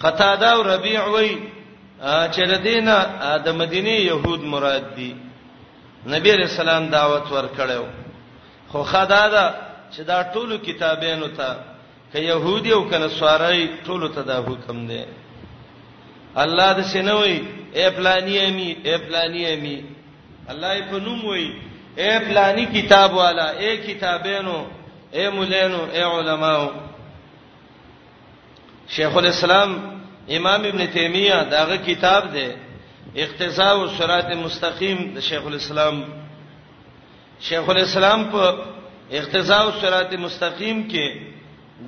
قتاده او ربيع وای چې د دینه د مدینه يهود مراد دي نبی رسول الله دعوت ورکړیو خو خدا دا چې دا ټولو کتابینو ته ک يهودي او کنه سوارای ټولو ته دا حکم دی الله د سينوي اے پلاني امي اے پلاني امي الله یې په نوم وای اے پلاني کتاب والا اے کتابینو اے مولانو اے علماو شیخ الاسلام امام ابن تیمیه داغه کتاب دی اقتضاء الصراط المستقیم د شیخ الاسلام شیخ الاسلام په اقتضاء الصراط المستقیم کې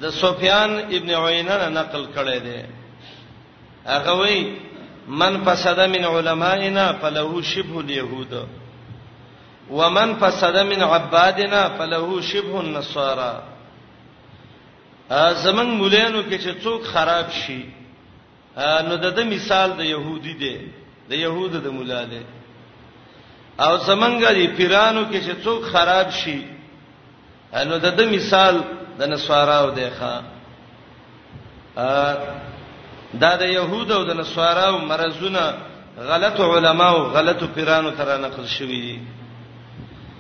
د سفیان ابن عینه نقل کړی دی هغه وی من فسد من علمائنا فله شبه اليهود ومن فسد من عبادنا فله شبه النصارى زمنګ مولانو کې چې څوک خراب شي نو د دې مثال د يهودي دی د يهودو د مولا دی او زمنګ دی پیرانو کې چې څوک خراب شي نو د دې مثال د نسواراو دی ښا دا د يهودو او د نسواراو مرزونه غلط علماو غلط پیرانو تر نقل شوی دي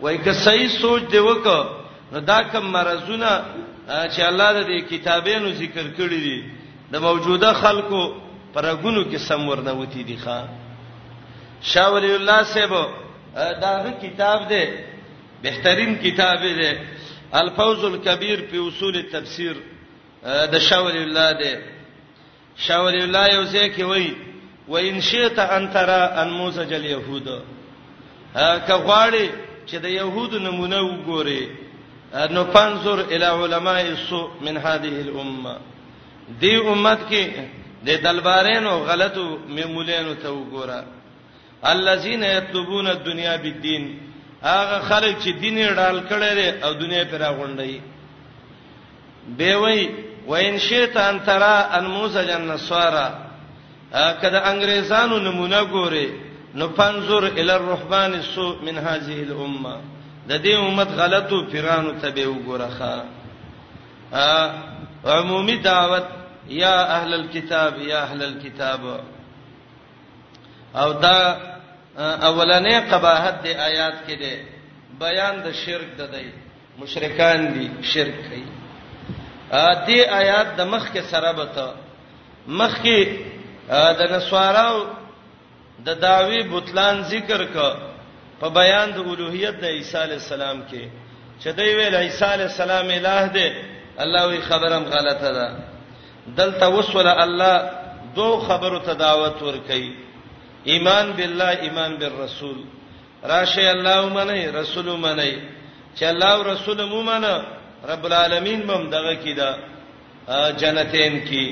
وای که صحیح سوچ دی وکړه نو دا کوم مرزونه چې الله د دې کتابونو ذکر کړی دي د موجوده خلکو پرګونو کې سم ورنه وتی دي ښا شاه ولی الله صاحب دا کتاب دی بهترین کتاب دی الفوز الكبير په اصول تفسیر د شاه ولی الله دی شاه ولی الله یو ځای کې وایي و ان شئت ان ترى انموذج اليهود که غواړي چې د يهودو نمونه وګوري نو پنځور الی علماء السوء من هذه الامه دی امت کې د دلبارینو غلطو میمولینو ته وګوره الذين يطلبون الدنيا بالدين هغه خلک چې دین یې ډال کړی دی او دنیا پر غونډي به وای وین شیطان ترا ان موسی جن نصارا کله انګريزانو نمونه ګوري نو پنځور ال الرحمن سو من هذه الامه د دې امت غلطو پیرانو ته به وګورخه عمومي دعوت یا اهل الكتاب یا اهل الكتاب او دا اولنې قباحت دی آیات کې دی بیان د شرک د دی مشرکان دي شرک کوي ا دې آیات د مخ کې سره بته مخ کې د نسواراو د داوی بوتلان ذکر ک په بیان د اولوہیت د عیسی علی السلام کې چې دوی ویل عیسی علی السلام الہ دی الله وی خبرم غلطه ده دلته وسول الله دو خبرو ته دعوت ورکړي ایمان بالله ایمان بالرسول راشه الله ومنه رسول ومنه چې الله او رسول مومنه رب العالمین بم دغه کیدا جنتین کی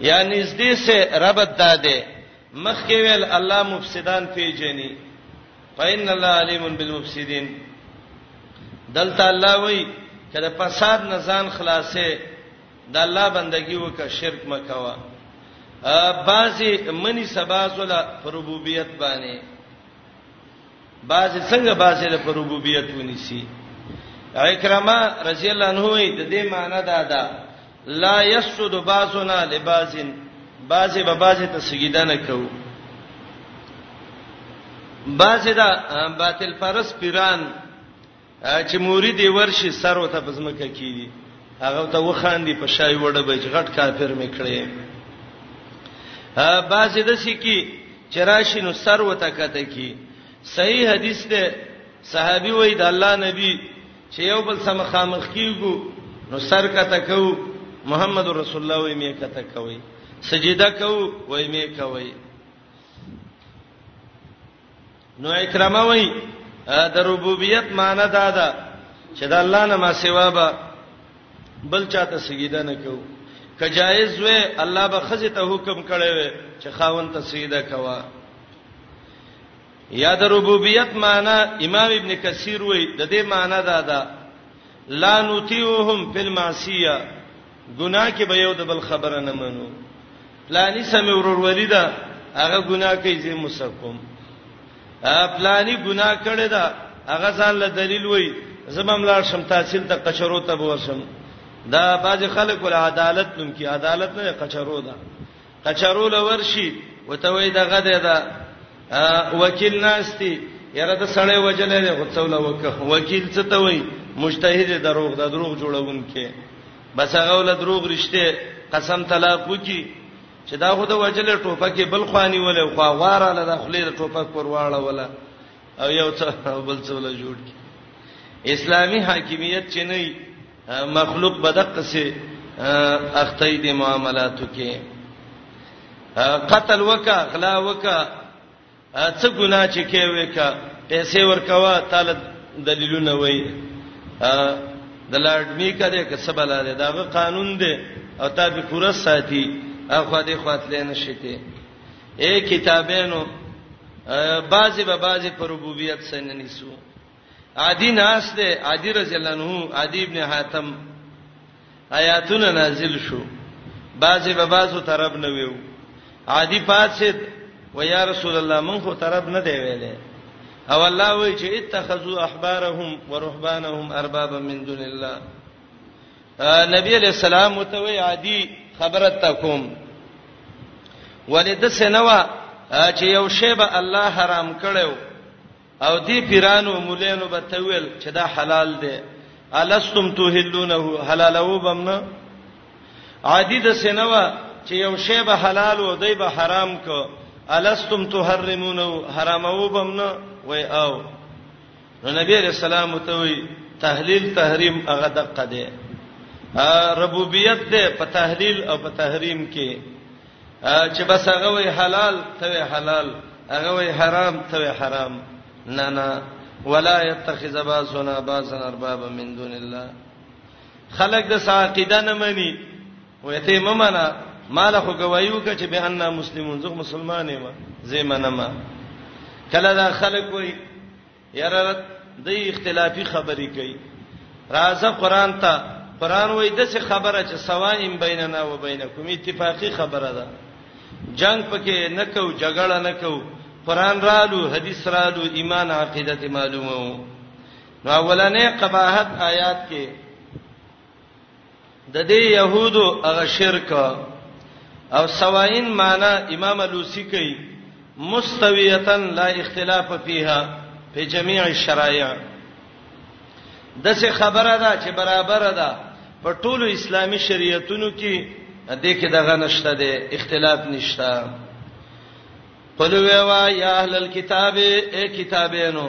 یا نږدې سه رب داده مخکې ویل الله مفسدان پیجنی فإن الله علیم بالمفسدين دلته الله وای کله فساد نزان خلاصې د الله بندگی وکړه شرک مکوا بعضی منی سبازله پر ربوبیت باندې بعضی څنګه بعضی له پر ربوبیت ونیسی اکرمه رضی الله عنه د دې معنی دا ده لا یسجد بعضنا لبازن بعضی به بعضی ته سجده نه کوو بعضی دا باطل پرس پیران چې موري دی ورشي سر او ته بزمکه کیږي هغه ته وخاندي په شای وړه بچ غټ کافر میکړي ا باسي د سکی چراشي نو سر وته کته کی صحیح حدیث ده صحابي وای د الله نبی چې یو بل سم خامخ کیګو نو سر کته کو محمد رسول الله وای می کته کوي سجده کو وای می کوي نو اکرامه وای د ربوبیت معنی دا ده چې د الله نه ما سوا به بل چاته سجده نه کو که جایز وې الله به خزه ته حکم کړی وې چې خاون ته سجده کوا یا د ربوبیت معنی امام ابن کثیر وای د دې معنی دا ده لا نطیعهم فی المعصیه ګناه کې به یو د بل خبره نه منو پلاني سمې ورور ولیدا هغه ګناه کوي زه مسکم پلاني ګناه کړی دا هغه ځان له دلیل وای زمم لار شم تحصیل ته قشرو ته ورشم دا باز خلک ول عدالت نوم کې عدالت نه قشرو ده کچرو لورشي وته وای دغه ده دا وکیل ناشتي یاره ته سړی وجلې ده خو څول وکه وکیل څه ته وای مجتهد دروغ د دروغ جوړونکې بس هغه ول دروغ رښته قسم طلاق وکي چې دا خو د وجلې ټوپکې بل خواني ولې خو غواره له داخلي د ټوپک پر واړه ولا او یو څه بل څه ولا جوړ کی اسلامی حاکمیت چې نه مخلوق بدق سي اخته دي معاملاتو کې قتل وکا غلا وکا څه ګناه چې کې وکا پیسې ورکوا تعالی دلیلونه وای د لارډ میکا دې کسبلا دې داغه قانون دې او تا به پوره ساتي اخو دې خاطلې نشته اے کتابینو بعضی به بعضی پر ربوبیت سره ننیسو عادی ناس ده عادی رضی الله عنه عادی ابن حاتم آیاتونه نازل شو بعضی به بعضو طرف نه ویو عادی پاتید و یا رسول الله مون خو طرف نه دی ویلې او الله وی چې اتخذوا احبارهم ورهبانهم اربابا من دون الله نبی علیہ السلام متوی عادی خبرت تکوم ولید سنوا چې یو شی به الله حرام کړو او دی پیرانو مولانو به تویل چې دا حلال دی الستم توهلونه حلالو بمنه عادی د سینوا چې یو شی به حلال او دی به حرام کو الستم تحرمونه حرامو بمنه وای او نو نبی رسول الله ته وی تحلیل تحریم هغه دقه دی ربوبیت ده په تحلیل او په تحریم کې چې بس هغه وی حلال ته وی حلال هغه وی حرام ته وی حرام نه نه ولا يتخذ بعضنا بعضا اربابا من دون الله خلق د ساقیده نه مني وته ممنه مال خو گوايو ک چې به ان مسلمون زغ مسلمانې ما زې منما کله دا خلق وی یاره د اختلافي خبرې کوي راځه قران ته قران وای د څه خبره چې سوایم بیننا و بینکم اتفاقی خبره ده جنگ پکې نه کو جګړه نه کو قران رالو حدیث رالو ایمان عقیده ته معلومه وو نو اولنې قباحت آیات کې د دې يهودو هغه شرک او سواین معنی امام لوسی کوي مستویتن لا اختلاف فیها په جميع الشرایع د څه خبره ده چې برابر ده په ټولو اسلامي شریعتونو کې د دې کې دغه نشته ده اختلاف نشته قلوا یا اهل الكتاب اے کتابینو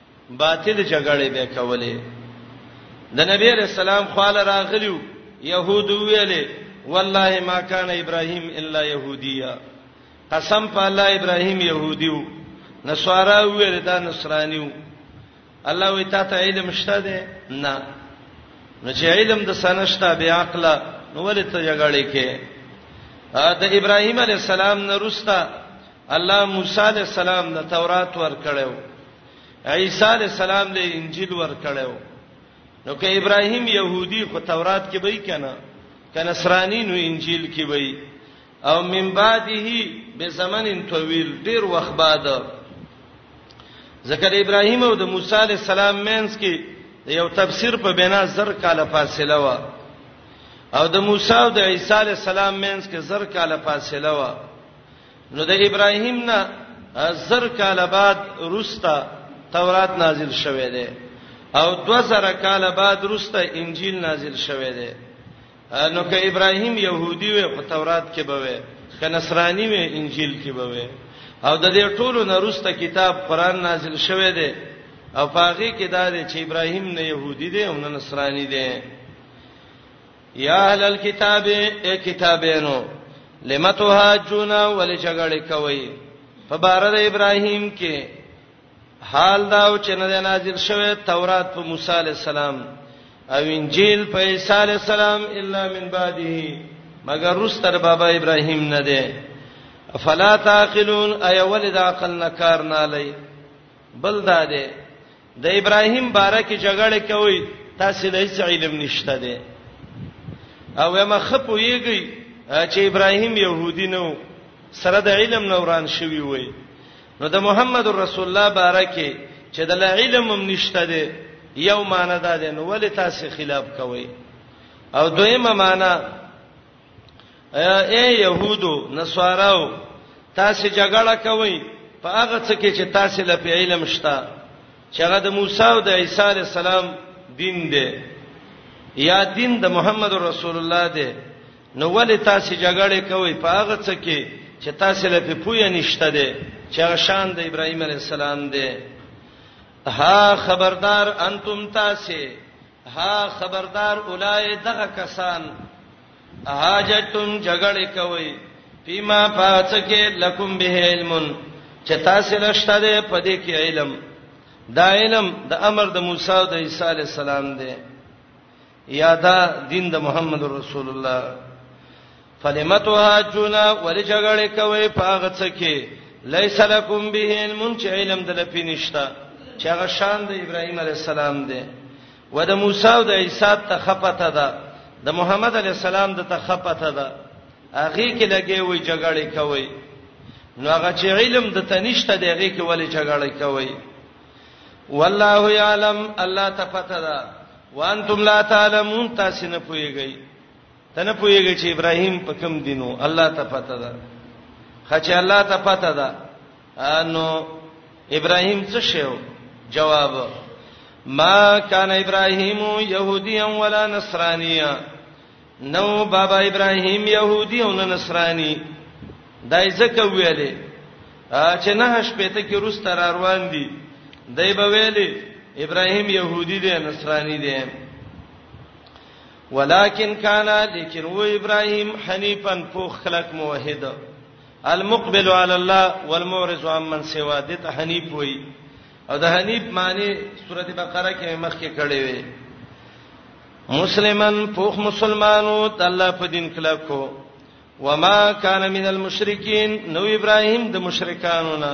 باطل جګړې به کولې د نبی علیہ السلام خواله راغلیو يهود ویلې والله ما کان ابراهيم الا يهوديا قسم په الله ابراهيم يهوديو نصارا ویل دا نصرانيو الله وی تا ته علم شته ده نه نو چې علم د سنشتہ بیا عقل نو ولې ته جګړې کې د ابراهيم عليه السلام نه روستا الله موسی علی السلام له تورات ورکړیو عیسی علی السلام له انجیل ورکړیو نو که ابراهیم يهودي خو تورات کې به یې کنه کنه سرانی نو انجیل کې به یې او من بعده به زمن طویل ډیر وخت بعد ذکر ابراهیم او د موسی علی السلام مینس کې یو تفسیر په بنا زر کاله فاصله و او د موسی او د عیسی علی السلام مینس کې زر کاله فاصله و نو د ابراهیم نه زر کال بعد روستا تورات نازل شوه دی او 2000 کال بعد روستا انجیل نازل شوه دی نو که ابراهیم يهودي وي په تورات کې به وي که نصراني وي انجیل کې به وي او د دې ټولو نروسته کتاب قران نازل شوه دی او پاغي کې دا دی چې ابراهیم نه يهودي دی او نه نصراني دی یا اهل الكتاب ای کتابینو لم تهاجون ول جګړه کوي په بار د ابراهیم کې حال دا او چې نه نازل شوه تورات په موسی علی السلام او انجیل په عیسی علی السلام الا من بعده مگر رستر بابا ابراهیم نه دی فلا تعقلون ای ولد عقل نه کار نه لای بل دا دی د ابراهیم باره کې جګړه کوي تاسو له هیڅ علم نشته دی او ما خپو یېږي چې ابراهیم يهودي نو سره د علم نوران شوی وي نو د محمد رسول الله باره کې چې د علم هم نشته دی یو معنی دا دی نو ولې تاسو خلاف کوي او دویمه معنی اے يهودو نصاراو تاسو جګړه کوئ په هغه څه کې چې تاسو له علم شته چې هغه د موسی او د عیسی علی السلام دین دی یا دین د محمد رسول الله دی نو ولې تاسو جګړه کوئ په هغه څه کې چې تاسو له په پوی نشته دی چې هغه شان د ابراهیم علی السلام دی ها خبردار انتم تاسو ها خبردار اولای دغه کسان حاجتون جګړه کوي فيما فاتکه لکم به علم چې تاسو لشته ده په دې کې علم دا علم د امر د موسی او د عیسی علی السلام دی یا دا دین د محمد رسول الله فلمتها جنا ولی جګړه کوي پاغه څه کې لیس لکم به علم چې علم دل پینشتا چې هغه شان د ابراهیم علی السلام دی و د موسی او د عیسی ته خپته ده د محمد علی السلام د ته خپته ده هغه کې لګي وي جګړه کوي نو هغه چې علم د تنشته دی هغه کې ولې جګړه کوي والله یعلم الله تفته ده وانتم لا تعلمون تاسو نه پوهیږئ ته نه پوهیږي چې ابراهیم په کوم دینو الله ته پته ده خچې الله ته پته ده نو ابراهیم څه شیو جواب ما کان ابراهیم یهودیا ولا نصرانیا نو بابا ابراهیم یهودی او نصرانی دای زکه ویلې چې نه شپته کې روس تر روان دي دای به ویلې ابراهیم يهودي دی نصراني دی ولکن کان لیکن و ابراهیم حنیفا فوخ خلق موحد المقبل علی الله والمعرض عمن سوا دته حنیف وای او د حنیف معنی سورته بقره کې مخکې کړې وي مسلمان فوخ مسلمانو د الله په دین کله کو وما کان من المشرکین نو ابراهیم د مشرکانو نه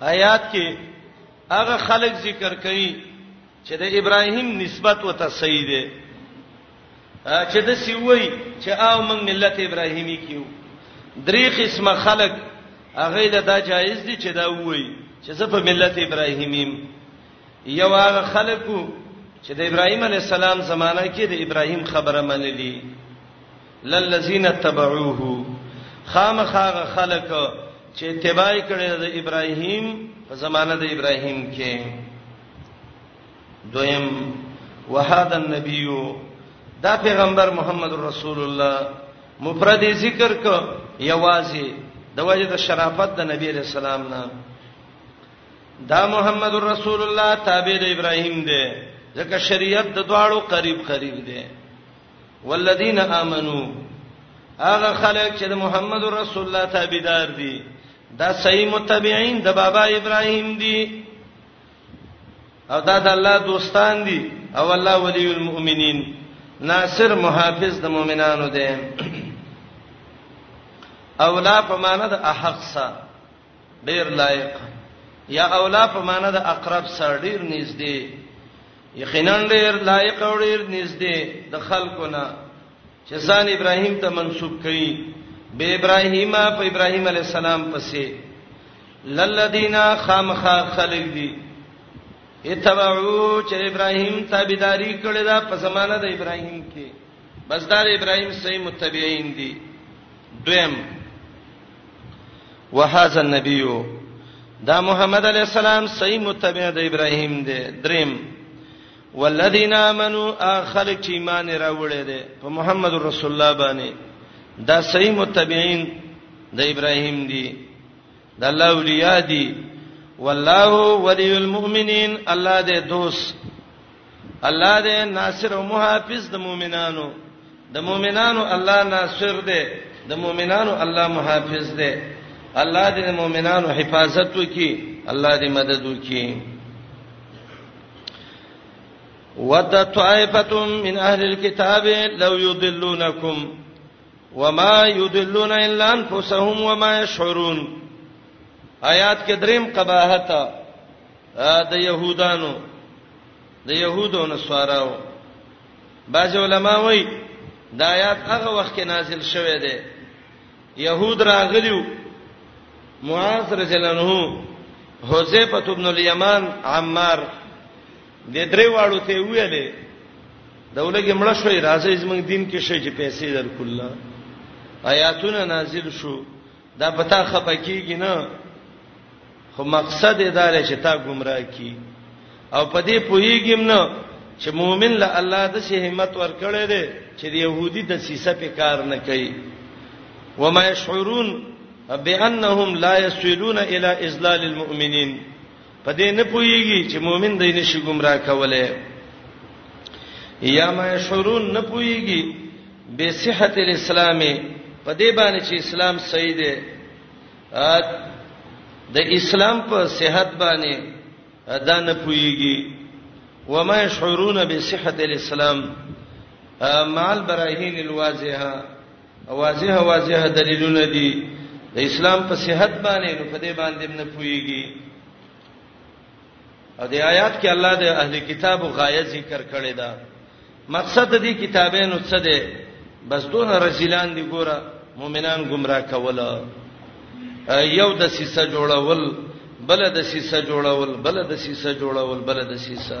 آیات کې هغه خلک ذکر کړي چې د ابراهیم نسبت وته صحیح دی چې د سی وای چې او موږ ملت ابراهیمی کیو درې قسمه خلک هغه له دا جایز دي چې دا وای چې زه په ملت ابراهیمیم یو هغه خلکو چې د ابراهیم علی السلام زمانہ کې د ابراهیم خبره منلې للذین تبعوه خامخاغه خلق چې اتباع کړي د ابراهیم په زمانه د ابراهیم کې دویم وهذا النبی دا پیغمبر محمد رسول الله مفرد ذکر کو یوازې د وجه د شرافت د نبی علیہ السلام نه دا محمد رسول الله تابع د ابراهیم دی ځکه شریعت د دواړو قریب قریب دی والذین آمنو هغه خلک چې د محمد رسول الله تابعدار دي دا صحیح متبعين د بابا ابراهيم دي او دا د الله دوستان دي او الله ولي المؤمنين ناصر محافظ د مؤمنانو دی اولا په معنا د احق سره ډیر لایق یا اولا په معنا د اقرب سره ډیر نږدې یقینا ډیر لایق او ډیر نږدې د خلکو نه چې ځان ابراهیم ته منسوب کړي به ابراهیم په ابراهیم علی السلام پسې للذینا خامخا خلق دی اتبعو چې ابراهیم تابعداري کړې ده په زمانه د ابراهیم کې بس دا ابراهيم صحیح متبعين دي دویم وهذا النبي دا محمد عليه السلام صحیح متبع د ابراهيم دی دریم والذین آمنو اخلق چې ایمان راوړې دي په محمد رسول الله باندې دا صحیح متبعين د ابراهيم دي د الله اولیاء دي والله ولی المؤمنین الله دې دوست الله دې ناصر او محافظ د مؤمنانو د مؤمنانو الله ناصر دې د مؤمنانو الله محافظ دې الله دې د مؤمنانو حفاظت وکي الله دې مدد وکي ود طائفه من اهل الكتاب لو يضلونكم وما يضلون الا انفسهم وما يشعرون آیات کې دریم قباحت د يهودانو د يهودو نصاراو بعض علما وایي دا آیات هغه وخت کې نازل شوه دی يهود راغلیو معاذ رجل انه حذیفه ابن الیمان عمار د درې واړو ته ویلې دولګي مړ شوې راځي زمنګ دین کې شي چې پیسې درکول آیاتونه نازل شو دا پتا خپکیږي نه خو مقصد یې دا لري چې تا گمراه کی او په دې پوهیږم نه چې مؤمن له الله د سه همت ورکړي دي چې يهودي د سیسه په کار نه کوي وما يشعرون بانهم لا يسلون الى اذلال المؤمنين په دې نه پويږي چې مؤمن دې نشي گمراه کوله یا ما شرون نه پويږي به صحت الاسلام په دې باندې چې اسلام صحیح دی د اسلام په صحت باندې دا نه پويږي و ما شرون به صحت الاسلام مال براهین الواضحه واضح واضح دلیلونه دي د اسلام په صحت باندې نو په دې باندې نه پويږي او د آیات کې الله د اهل کتابو غایه ذکر کړی دا مقصد دې کتابینو څه دی بس دون رسولان دی ګوره مؤمنان گمراه کول یو د سیسه جوړول بل د سیسه جوړول بل د سیسه جوړول بل د سیسه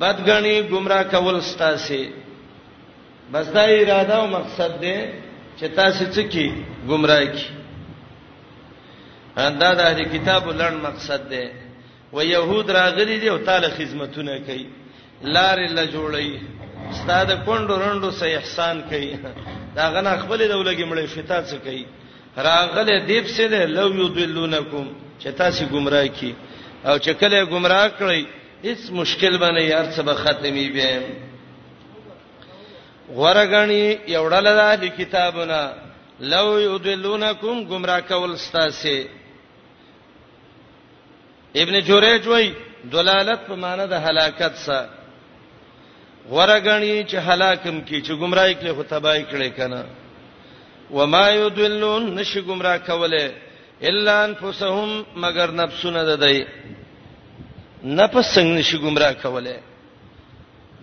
بدګنی گمراه کول ستاسو بس دا اراده او مقصد دی چې تاسو څه کی گمراه کی دا د اهل کتاب لړ مقصد دی و يهود راغلي دي او تعالی خدمتونه کوي لار الله جوړي استاد کندو رندو سه احسان کوي دا غنا خپل د ولګي مړې فتا څه کوي راغله دیب سه له لو یذلونکم چې تاسو گمراه کی او چې کله گمراه کړی هیڅ مشکل باندې یار څه به ختمي به غورغنی یوړل دا د کتابونه لو یدلونکم گمراه کول ستاسو ابن جوریج وای دلالت په معنی د هلاکت سره ورغنی چې هلاکم کی چې گمراهی کړي خو تباہی کړي کنه وما یدلون نش گمراه کوله الا انفسهم مگر نفسونه ددای نه پس څنګه نشي گمراه کوله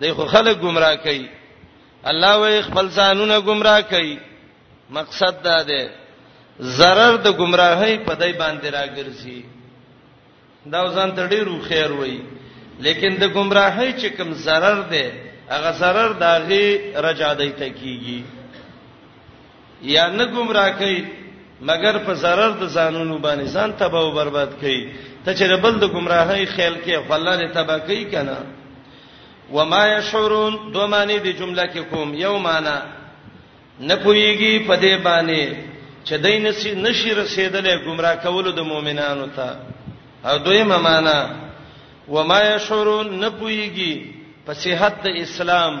دای خو خلک گمراه کوي الله وې خپل ځانونه گمراه کوي مقصد دا دی zarar د گمراهۍ په دای باندې راګرځي دا ځان ته ډیرو خیر وای لیکن د گمراهۍ چې کوم zarar دی هغه zarar داغي رجا دی ته کیږي یا نه گمراه کوي مګر په zarar د ځانونو باندې ځان تباہ او برباد کوي ته چې بل د گمراهۍ خیال کې الله دې تباہ کوي کنه وما يشعرون دوه معنی د جمله کې کوم یو معنی نه پويږي په دې باندې چې دای نسی نشي رسیدلې گمراه کولو د مؤمنانو ته او دویمه معنی وما يشعرون نه پويږي په صحت د اسلام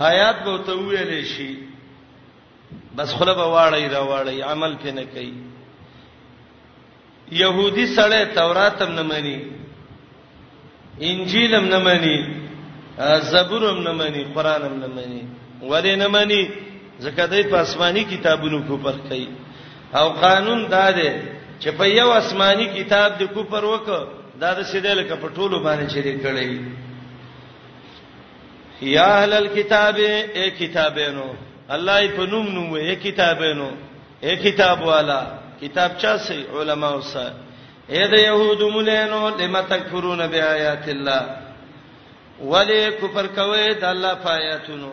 حیات به ته ویلې شي بس خله به واړی را واړی عمل پې نه کوي يهودي سړی تورات هم نه مني انجیل هم نه مني زبور هم نه مني قران هم نه مني ولې نه مني ځکه دای په آسماني کتابونو کو پر کوي او قانون دا دی چې په یو آسماني کتاب د کو پر وک دا د سیده لکه په ټولو باندې چیرې کړی یا اهل الكتاب اے کتابینو الله یې په نوم نوم اے کتابینو اے کتاب والا کتاب چا سي علما اوسه اے د يهود مولانو لم تکفرون بیاات الله ولی کفر کوي د الله پایاتونو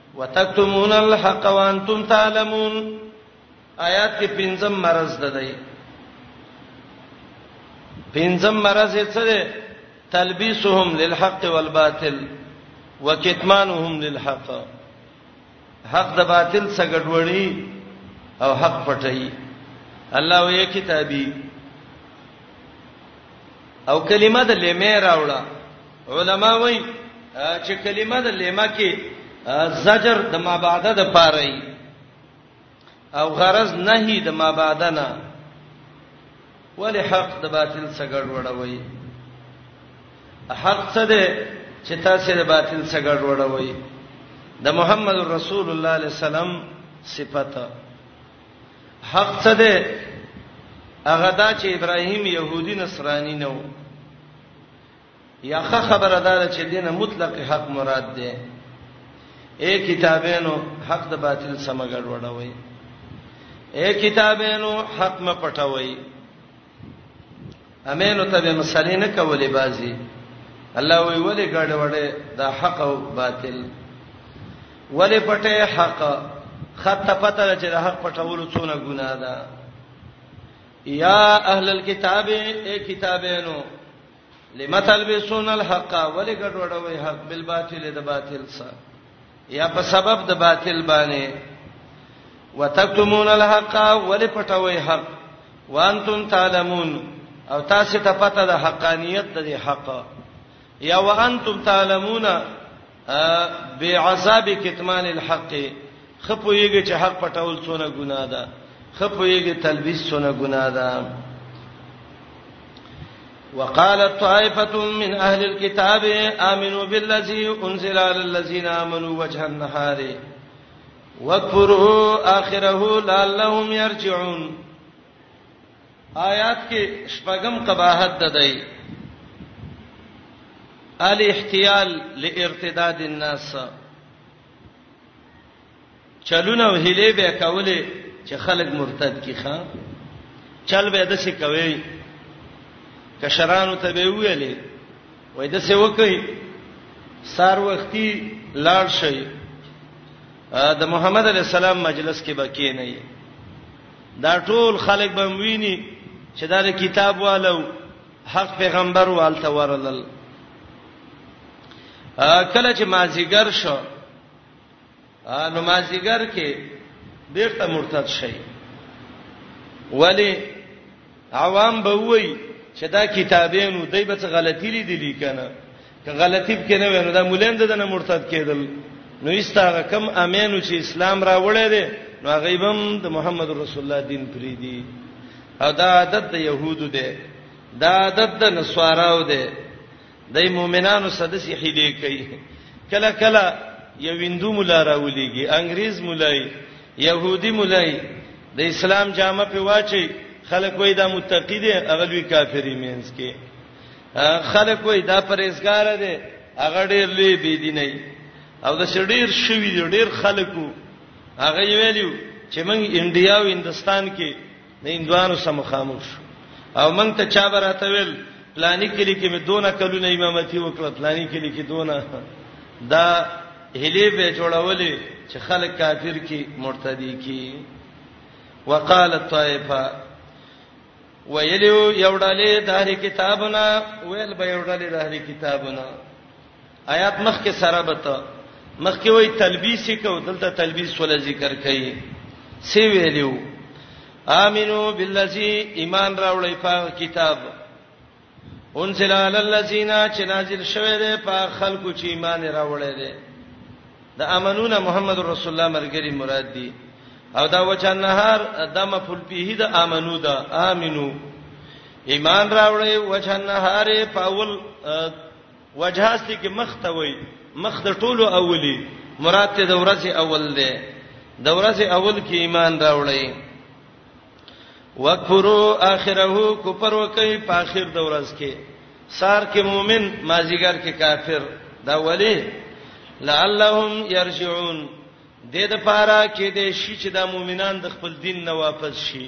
وتکتمون الحق وانتم تعلمون آیات کې پنځم مرز ده دی پنځم مرز یې څه ده تلبیسهم للحق والباطل وکتمانهم للحق حق د باطل څخه ګډوډي او حق پټي الله وې کتابي او کلمه د لمه راوړه علما وایي چې کلمه د لما کې زجر د مابعده د پاره او غرض نهي د مابعده نه ولی حق د باطل څخه ګډوډوي حق څه ده چې تاسو د باطل څخه ګډوډوي د محمد رسول الله علیه السلام صفته حق څه ده هغه دا چې ابراهیم يهودي نصراني نه و یا خه خبره ده چې دینه مطلق حق مراد ده اے کتابینو حق د باطل سم ګډوډوي اے کتابینو حق م پټوي امینو ته به مسلې نه کولې بازي الله وی ولې ګډوډه دا حق او باطل ولې پټه حق خط پته چې د حق پټولو څونه ګناه ده یا اهل الكتاب اے کتابینو لم تلبسون الحق ولی ګډوډوي حق بالباطل د باطل سره یا په سبب د باطل باندې وتکتمون الحق ولی پټوي حق وانتم تعلمون او تاسو ته پته د حقانیت د حق یا وانتم تعلمون بعذاب کتمان الحق خپويږي چې حق پټول څونه ګناه ده خپويږي تلبيس څونه ګناه ده وقالت طائفة من أهل الكتاب آمنوا بالذي أنزل على الذين آمنوا وجه النهار واكفروا آخره لعلهم يرجعون آیات کې شپږم قباحت ده دی الاحتیال لارتداد الناس چلونه وهلې به کولې چې خلک مرتد کی ښا چل به د څه کوي کشرانو ته به ویلې وای د څه وکي سار وختي لاړ شي د محمد علی السلام مجلس کې بکې نه یې دا ټول خلک به ویني چې دا د کتاب والو حق پیغمبر والته ورلل کله چې مازیګر شو نو مازیګر کې بیرته مرتد شي ولی عوام به وای چې دا کتابینو دای به څه غلطی لیدلی کنه که غلطی کې نه وینو دا مولند دنه مرتد کېدل نو ایستاره کم امینو چې اسلام را وړی دی نو غیبم د محمد رسول الله دین پری دی او دا عادت د يهودو دی دا عادت د نصاراو دی دای مؤمنانو ساده سي حیلې کوي کله کله یو ویندو مولا راولېږي انګريز مولای يهودي مولای د اسلام جامه په واچي خلک وای دا متقی دي هغه لوی کافری مینس کې خلک وای دا پرېزګار دي هغه ډېر لوی بي دي نه او د شډیر شوی ډېر خلکو هغه ویلو چې موږ انډیا او هندستان کې د هندوانو سره مخامخ شو او مونږ ته چا براته ویل پلاني کلی کې مې دونه کلونه امامتي وکړه پلاني کلی کې دونه دا هلي به جوړولې چې خلک کافر کی مرتدي کی وقال الطائفه ویلو یو ډلې د هر کتابونه ویل به یو ډلې د هر کتابونه آیات مخکې سره به ته مخکې وای تلبیس کو دلته تلبیس ول ذکر کړي سی ویلو امنو بالذی ایمان راوړی په کتاب انزل علی الذین چې نازل شوه دی په خلکو چې ایمان راوړی دی د امنون محمد رسول الله مرګری مراد دی او دا وچان نهار د مفعول به د امنو دا امنو ایمان راوړی وچان نهار په اول وجهاستی کې مخ ته وای مخ د ټولو اولی مراد ته د ورځې اول دی د ورځې اول کې ایمان راوړی وکفرو اخره کفر وکي په اخر د ورځ کې سار کې مؤمن مازیګر کې کافر دا ولی لعلهم يرجعون د دې لپاره کې د شي چې د مؤمنان د خپل دین نه واپس شي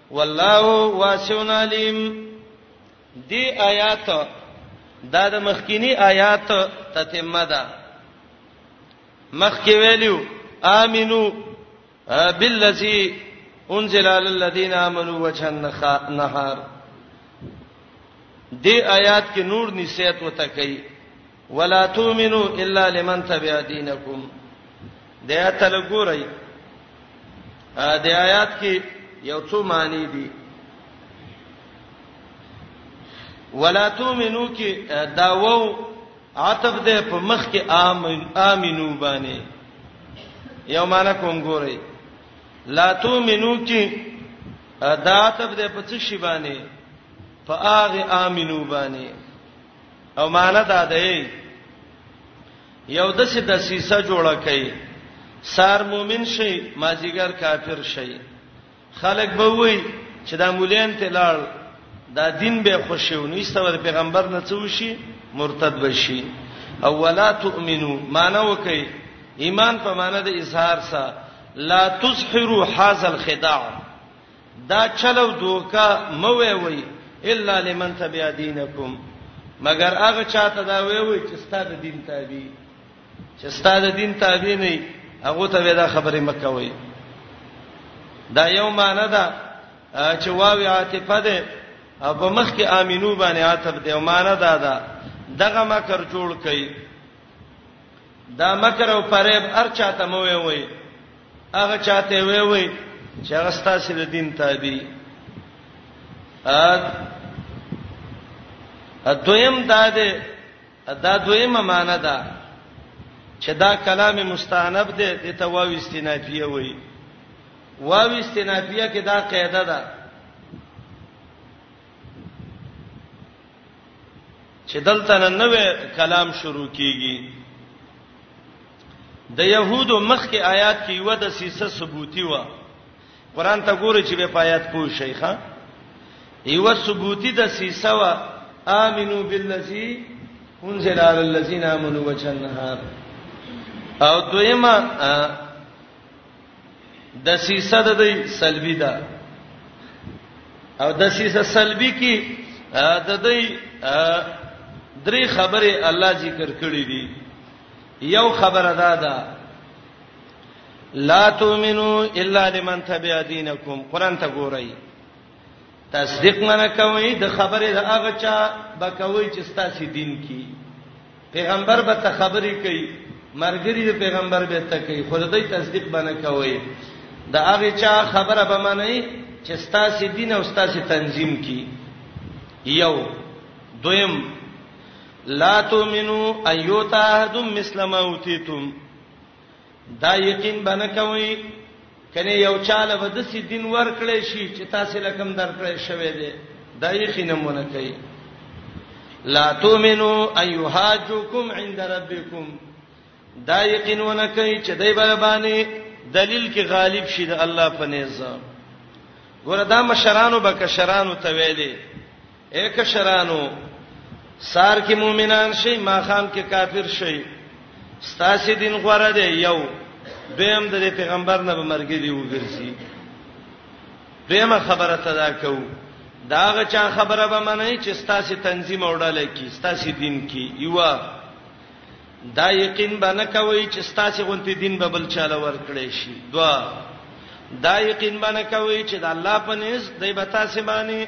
والله واسع علیم دی آیات دا د مخکینی آیات تتمه ده مخکې ویلو امنو بالذی انزل علی الذین آمنوا وجه النهار دی آیات کې نور نسیت وته کوي ولا تؤمنو الا لمن تبع دینکم د آیات لګورئ د آیات کې یو څو معنی دي ولا تؤمنو کې دا وو عطف ده په مخ کې امن امنو باندې یو معنی کوم ګورئ لا تؤمنو کې دا عطف ده په څه شی باندې په هغه امنو باندې او معنا دا دی یو د څه د سیسه جوړه کړي سار مؤمن شي مازیګر کافر شي خلک به وای چې دا مولین ته لاړ دا دین به خوشیو نه استور پیغمبر نه څو شي مرتد بشي او ولا تؤمنو معنا وکي ایمان په معنا د اظهار سره لا تسحروا هاذ الخداع دا چل او دوکه مو وی وی الا لمن تبع دینکم مگر هغه چاته دا وی وی چې ستاسو دین تابع چې ستاسو دین تابع نه هغه ته دا خبره مکه وی دا یو معنی ده چې واو عاطفه ده او په مخ کې امینو باندې عاطف ده او معنی دا ده دغه مکر جوړ کړي دا مکر او فریب هر چاته مو وی وی هغه چاته وی وی چې هغه ستاسو د دین تابع ا دویم دا ده دا دویمه معنی ده چې دا کلام مستانب ده د تواوی استنافیه وی واو استنافیه کې دا قاعده ده چې دلته نن نوې کلام شروع کیږي د يهودو مخکې آیات کې یو د سیسه ثبوتی و قران ته ګوره چې به آیات پوه شي ښا یو ثبوتی د سیسه و امنو بالذی انزل علی الذین آمنوا وجه النهار او دویمه د سیسه د دی سلبی ده او د سیسه سلبی کې د دی درې خبره الله ذکر کړې دي یو خبره ده ده لا تؤمنو الا لمن تبع دینکم قران ته ګورئ تصدیق نه کوي د خبره د هغه چا بکوي چې ستاسو دین کې پیغمبر به ته خبرې کوي مرګري د پیغمبر به ته کوي خو دوی تصدیق باندې کوي دا هغه چا خبره به معنی چې ستاسو دین او ستاسو تنظیم کی یو دویم لا تؤمنو ایوتا احد مسلم اوتیتم دا یقین باندې کوي کنه یو چاله به دسی دین ورکړې شي چې تاسو لکم درکړې شوې ده دای خینمونه کوي لا تؤمنو ايهاجكم عند ربكم دا یقینونه کوي چې دای بل باندې دلیل کې غالب شي د الله په نيزه ګوره دا مشرانو به کشرانو ته ویلي اے کشرانو سار کې مؤمنان شي ماخام کې کافر شي ستاسو دین غوړه دی یو دویم د پیغمبر نه به مرګ دی وګرځي دیمه خبره تدا کو داغه چا خبره به منئ چې ستاسو تنظیم وړل کی ستاسو دین کی یو دا یقین به نه کوي چې ستاسو غونتی دین به بل چاله ورکړي شي دوا دا یقین به نه کوي چې د الله په نس دای به تاسو باندې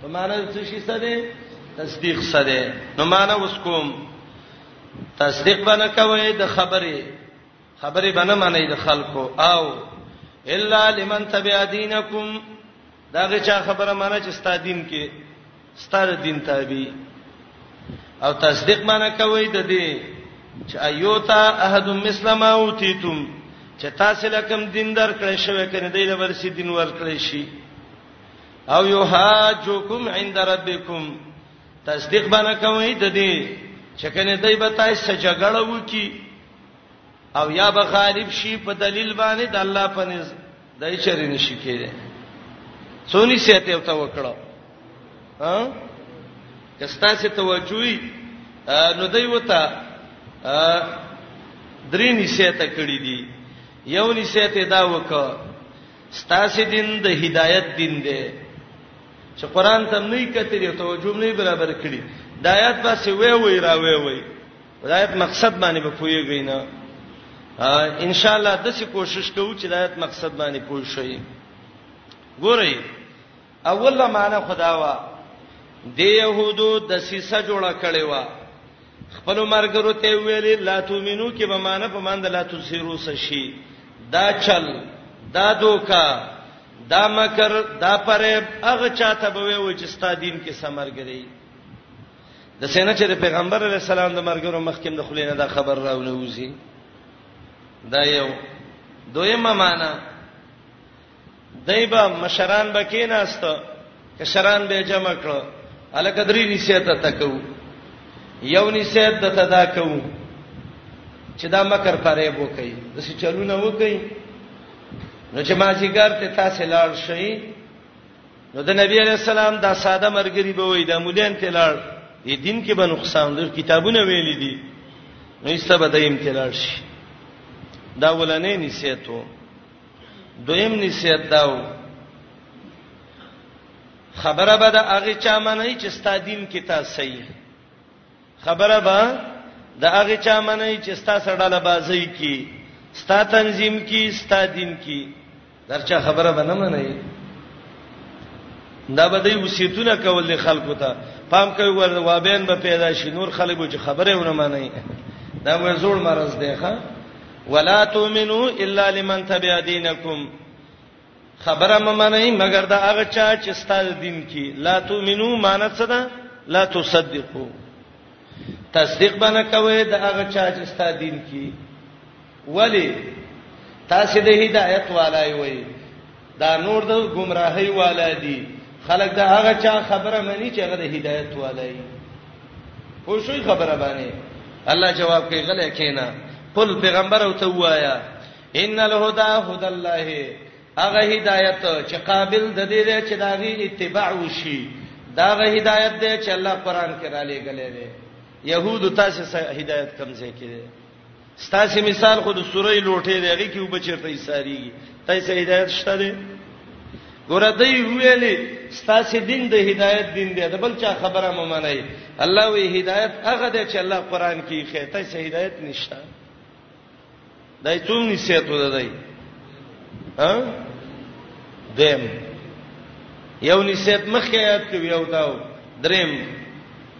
په معنا څه شي څه دی تصدیق څه دی نو معنا اوس کوم تصدیق باندې کوي د خبرې خبرې باندې معنی د خلکو او الا لمن تبع دینکم داغه چا خبره معنی چې ستاسو دین کې ستاسو دین تابع او تصدیق معنی کوي د دې چې ایوتا احد مسلم او تیتم چې تاسو لکم دین درکړې شوی کنه دی لور سي دین ورکړې شي او یحاجوکم عند ربکم تصدیق باندې کوي د دې چې کنه دای به تاسو سره جګړه وکي او یا به غالب شي په دلیل باندې د الله په نس دای چرې نشي کېږي څونی سیته او تا وکړه ها کستا سي توجوي نو دای وتا درې نسیته کړې دي یو نسیته دا وکړه ستاسو دین د هدایت دین دی چې قران ته نه کتري توجه نه برابر کړي د آیات بس وی وی را وی وی ولایت مقصد باندې به پویږي نه ان شاء الله د څه کوشش کوو چې د آیات مقصد باندې پوه شئ ګورئ اوله معنی خداوا د يهودو د سیسه جوړه کړې و خپل مرګرو ته ویلې لا تومنو کې به معنی په مند لا تسیرو سشي دا چل دا دوکا دا مکر دا پرېب هغه چاته به وي چې ستا دین کې سمرګري د سینه چې د پیغمبر علی السلام د مرګرو مخکې د خلینو دا خبر راونه وځي دا یو دویمه معنی دایبه مشران به کیناست کشران به جمع کړو الکه درې نسیته تکو یو نسیت د تدا کو چې دا مکر پرې بو کوي د څه چلونه و کوي نو چې ما ذکر ته تاسو لاړ شئ نو د نبی علی السلام دا ساده مرګري به وای دا مولین ته لاړ دې دین کې به نقصان د کتابونه ویل دي نو ایسته به د امتلال شي دا ولنې نسیتو دویم نصیحت داو خبره به د هغه چا منئ چې ستا دین کې تا صحیح خبره به د هغه چا منئ چې ستا سره له بازی کې ستا تنظیم کې ستا دین کې درچا خبره به نه منئ دا به دوی وصیتونه کول دي خلکو ته پام کوي ور وابین به پیدا شي نور خلکو چې خبره ونه مانی دا وې زوړ مرز دی ښا ولا تؤمنو الا لمن تبع دينكم خبره ممنئ مگر دا هغه چا چې ستاسو دین کې لا تؤمنو معنی څه ده لا تصدقو تصدیق باندې کوي دا هغه چا چې ستاسو دین کې ولی تاسو د هدایت والای وای دا نور د گمراهۍ والا دي خلک دا هغه چا خبره مني چې هغه د هدایت والا وي خو شوی خبره باندې الله جواب کوي غلې کینا قل پیغمبر او ته وایا ان الهدى هدى الله هغه هدایت چې قابل د دې دی چې داغي اتباع وشي داغه هدایت دی چې الله قران کې را لېګلې دی يهود تاسو هدایت کم ځای کې ستاسو مثال خو د سورې لوټې دی هغه کې وبچرته یې ساريږي تای سه هدایت شته دی ګوره دی ویلې ستاسو دین د هدایت دین دی د بل چا خبره مې منای الله وی هدایت هغه دی چې الله قران کې خې تای سه هدایت نشته دای څوم نسیت ودای ها دیم یو نسیت مخکې یاد کوي یو داو دریم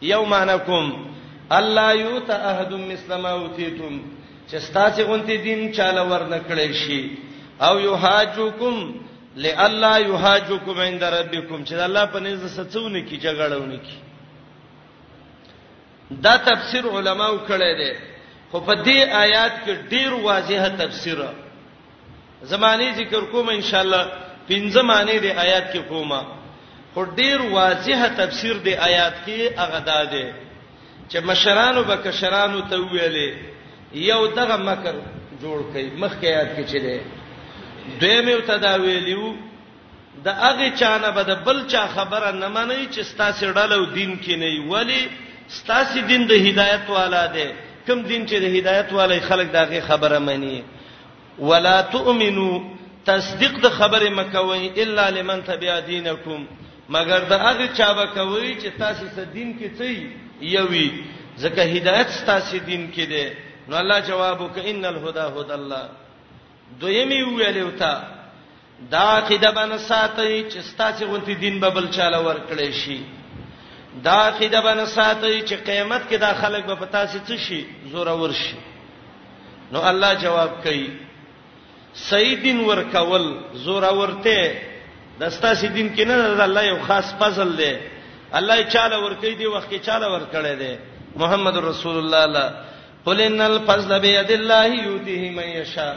یو معنی کوم الله یوت احد مثل ما اوتیتم چې ستاسو غونتی دین چاله ورنکړی شي او یحاجوکم لالا یحاجوکم عند ربکم چې الله په نزد سڅونه کی جګړهونه کی دا تفسیر علماو کړی دی خو په دې آیات کې ډیر واضحه تفسیر زمانه ذکر کوم ان شاء الله پنځه معنی د آیات کې کومه خو ډیر واضح تفسیر د آیات کې هغه داده چې مشرانو به کشرانو ته ویلې یو دغه مکر جوړ کړي مخکې آیات کې چي دي دوی مې ته دا ویلیو د هغه چا نه به د بل چا خبره نه منئ چې ستاسو ډله او دین کې نه وي ولی ستاسو دین د هدایت والا دی کوم دین چې د هدایت والا خلک دغه خبره مني ولا تؤمنو تصدیق د خبره مکوئ الا لمن تبع دینکم مگر د هغه چا به کوي چې تاسو سره دین کې څه یوي ځکه هدایت ستاسو دین کې دی نو الله جواب وکړ ان الهدى هدى الله دویمه ویلو ته دا عقیده باندې ساتي چې ستاسو غونتی دین به بل چاله ورکړی شي دا عقیده باندې ساتي چې قیامت کې دا خلک به پتا سي څه شي زور ور شي نو الله جواب کوي سیدین ورکول زور ورته د ستاسو دین کې نه د الله یو خاص فضل دی الله چاله ورکې دی وخت کې چاله ورکړې دی محمد رسول الله الله قل ان الفضل بيد الله يؤتيه من يشاء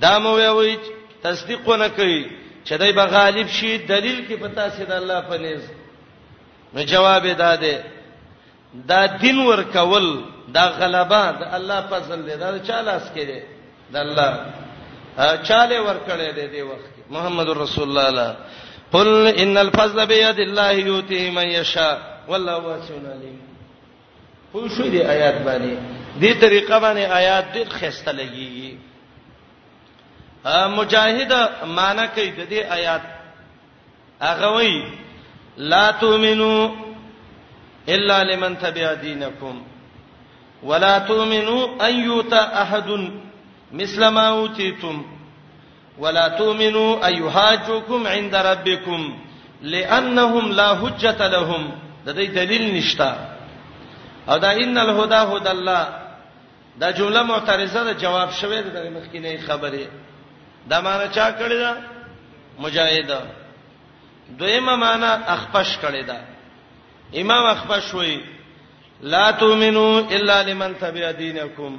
دا مو وی تصدیق نه کوي چې دای به غالب شي دلیل کې پتا سي د الله په نيز نو جواب دا دی دا دین ور کول دا غلبه د الله فضل دی دا چا لاس کې دی د الله چاله ور کړی دی دی وخت محمد رسول الله لا قل ان الفضل بيد الله يؤتي من يشاء والله واسع عليم پوه شو دې آیات باندې دې طریقه باندې آیات ډېر خسته لګيږي مجاهد معنی کوي د دې آیات هغه وی لا تؤمنو الا لمن تبع دينكم ولا تؤمنو ان يؤتى احد مثل ما اوتيتم ولا تؤمنوا ايحاجوکم عند ربکم لانهم لا حجت لهم د دې دلیل نشتا او دا ان الهدى هدى الله دا جمله معترضه ده جواب شوه د مخکینه خبره دا معنی چا کړی دا مجاهد دویمه معنی اخپش کړی دا امام اخپش وای لا تؤمنو الا لمن تبع دینکم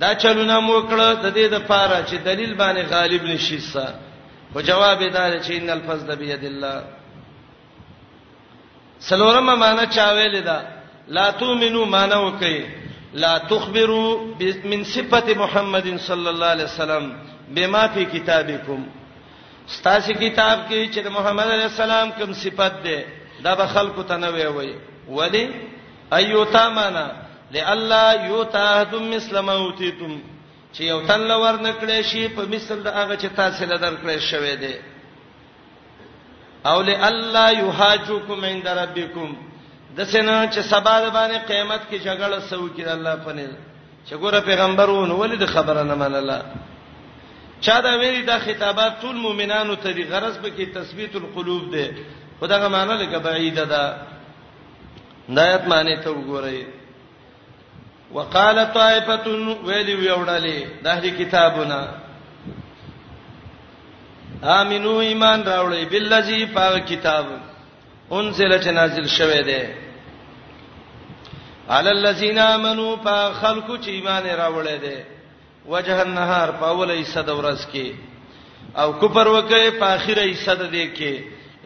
دا چلونه مو کړه د دې د پاره چې دلیل باندې غالب نشي سا خو جواب یې دا چې ان الفضل بيد الله سلورم معنا چا ویل دا لا تؤمنو معنا وکي لا تخبروا من صفه محمد صلی الله علیه وسلم بما فی کتابکم ستاسو کتاب کې چې محمد علی السلام کوم صفت ده دا به خلکو ته نه وی وی ولی ايو تامانا لالا یوتاهد مثل ما اوتیتم چې یو تن لور نکړې شي په مثل د هغه چې تاسو له درکړې شوې دي او لالا یهاجوکم عند ربکم د سینا چې سبا د باندې قیامت کې جګړه سو کې الله پنه چې ګوره پیغمبرون ولې د خبره نه منله چا دا ویلي دا خطابات ټول مؤمنانو ته دی غرض به کې تثبیت القلوب ده خدغه معنی لکه بعیده ده دایت معنی ته وګورئ وقال طائفه ویلی ویوړلې د اهل کتابونه امنو ایمان راوړې بالذي پاک کتاب انزل چې نازل شوه دی علی الذین آمنو فخلقوا چې ایمان راوړې دی وجه النهار په اوله حصہ د ورځ کې او کفر وکړي په اخیره حصہ د دې کې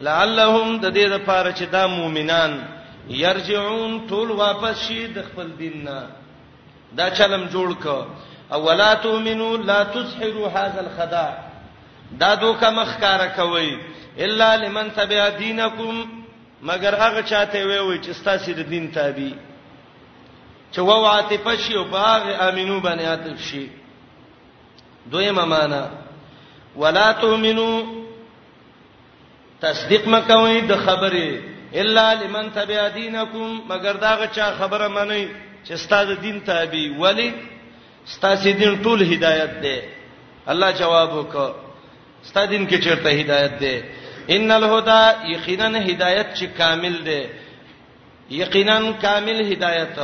لعلهم د دې لپاره چې دا مؤمنان يرجعون ټول واپس شي د خپل دین نه دا چلم جوړ ک او ولا تؤمنو لا تسحروا هذا الخداع دا دوکه مخکاره کوي الا لمن تبع دینکم مگر هغه چاته وی وی چې ستاسو د دین تابع چې وو عاطفه شي او باغ امنو باندې عاطف شي دویمه معنا ولا تؤمنو تصدیق مکوئ د خبره الا لمن تبع دینکم مگر داغه چا خبره منئ چې ستاسو دین تابع ولی ستاسو دین ټول هدایت دی الله جواب وکړه ستاسو دین کې چیرته هدایت دی ان الهدى یقینا هدایت چې کامل دی یقینا کامل هدایت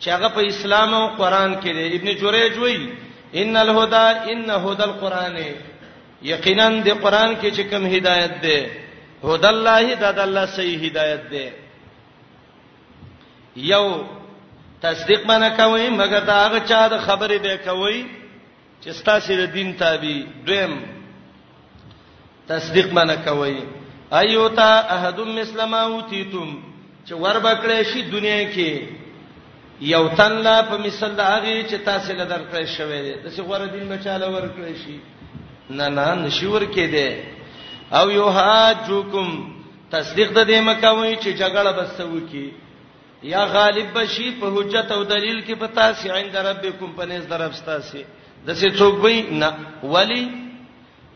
چې هغه په اسلام او قران کې دی ابن جریج وایي ان الهدى ان هدى القران یقینا د قران کې چې کوم هدایت ده هدى الله د الله صحیح هدایت ده یو تصدیق باندې کوي مګر دا هغه چا د خبرې به کوي چې ستاسو د دین تابع دویم تصدیق منه کوي ايوتا احد مثل ما اوتیتم چې ور بکړې شي دنیا کې یو تن لا په مثال د هغه چې تاسو له درکړې شوې ده د څه غوړه دین بچاله ور کړې شي نه نه نشور کې ده او یو حاجوکم تصدیق د دې مکوي چې جګړه بسوي کې یا غالب بشی په حجت او دلیل کې په تاسو عند ربکم پنيز درب تاسو د څه څوک وي نه ولی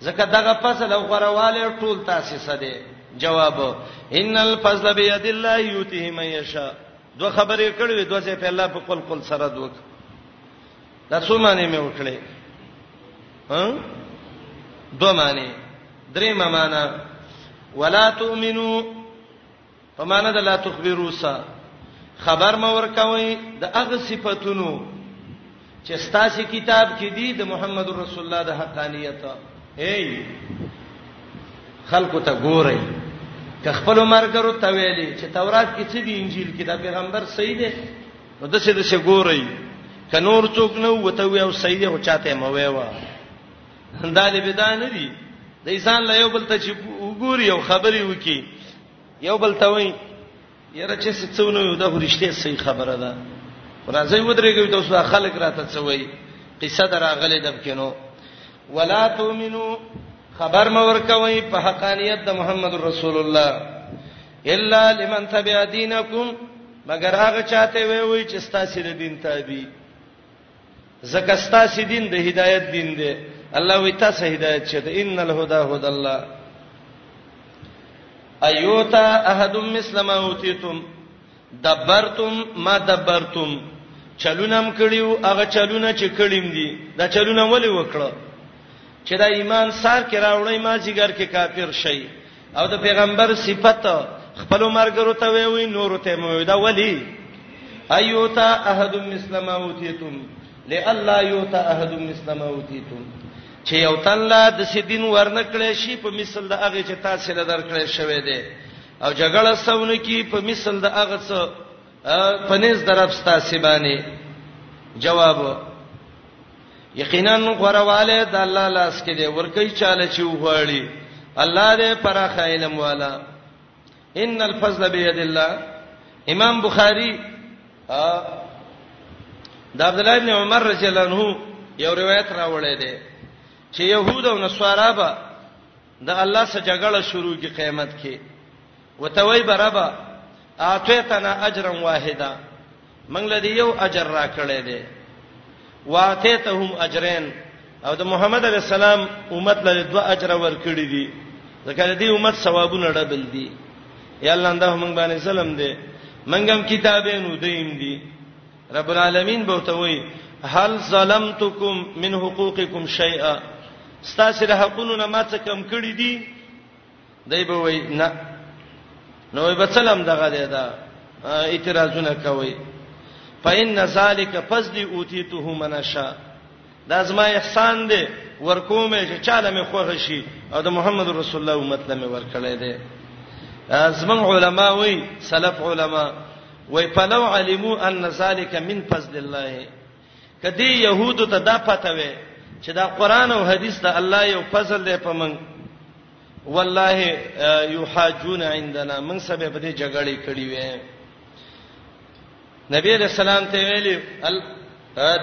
زکه دغه فصل او غرواله ټول تاسو سده جواب ان الفضل بيد الله يؤتيه من يشاء دوه خبرې کړې دوه ځې په الله په خپل خپل سره دوک دا څو معنی مې وکړې ها دوه معنی درې معنی ولا تؤمنو په معنا د لا تخبرو سره خبر مو ورکوي د هغه صفاتونو چې ستاسو کتاب کې دي د محمد رسول الله د حقانیت اے خلکو ته ګورئ که خپل مرګرو ته ویلي چې تورات کې څه دي انجیل کې دا پیغمبر صحیح دی نو د څه د څه ګورئ ک نور څوک نه وته وی او صحیح دی او چاته مو ویوا دا دې بدا نه دي د انسان له یو بل ته چې وګوري او خبري وکي یو بل ته وایي یره چې څه څونه یو د هرشته صحیح خبره ده راځي ودرېږي تاسو دا خلک راته څه وایي قصه دراغله دب کینو ولا تؤمنو خبر مور کوي په حقانيت د محمد رسول الله الا لمن تبع دينكم مگر هغه چاته وی وی چې ستاسو د دین تابع زکه ستاسو دین د هدایت دین دی الله وی تاسو هدایت شته ان الهدى هدى الله ايوتا احد مثل ما اوتیتم دبرتم ما دبرتم چلونم کړیو هغه چلونه چې کړیم دي دا چلونه ولې وکړه چې دا ایمان سار کې راوړی ما جګر کې کافر شي او د پیغمبر صفت خپل مرګرو ته وی وی نور ته مو دا ولی ايوتا احد مثل ما اوتیتم لالا يوتا احد مثل ما اوتیتم چې یو تن لا د سیدین ورنکړې شي په مثل د هغه چې تاسو له درکړې شوې ده او جګړه سونه کی په مثل د هغه څه پنيز درف ستا سیبانی جواب یقینا غرواله د الله لاس کې دی ورکی چاله چې وغواړي الله دې پراخ علم والا ان الفضل بيد الله امام بخاری د عبد الله ابن عمر رضی الله عنه یو روایت راوړی دی چې يهود او نصارا به د الله سره جګړه شروع کی قیامت کې وتوي برابر اعطیتنا اجرا واحدا موږ له یو اجر را کړی دی واتیتهم اجرین او د محمد علی السلام امت له دوه اجر ور کړی دي ځکه د دې امت ثوابونه ډبل دي یا الله انده موږ باندې سلام دی منګم کتابین ودیم دي رب العالمین به ته وای هل ظلمتکم من حقوقکم شیئا ستاسو له حقونو نه ما څه کم کړی دي دی به وای نه نو به سلام دغه دی دا اعتراضونه کوي فإن ذلک فضل اوتیته من شاء دا زما احسان دی ورکوم چې چاله مې خوښ شي او د محمد رسول الله امت له مې ورکړې دی زمون علما وای سلف علما وای فلو علموا ان ذلک من فضل الله کدی يهودو ته دا پته وي چې دا قران او حديث ته الله یو فضل دی په موږ والله یحاجون عندنا من سبه په دې جګړې کړی وې نبی علیہ السلام ته ویلي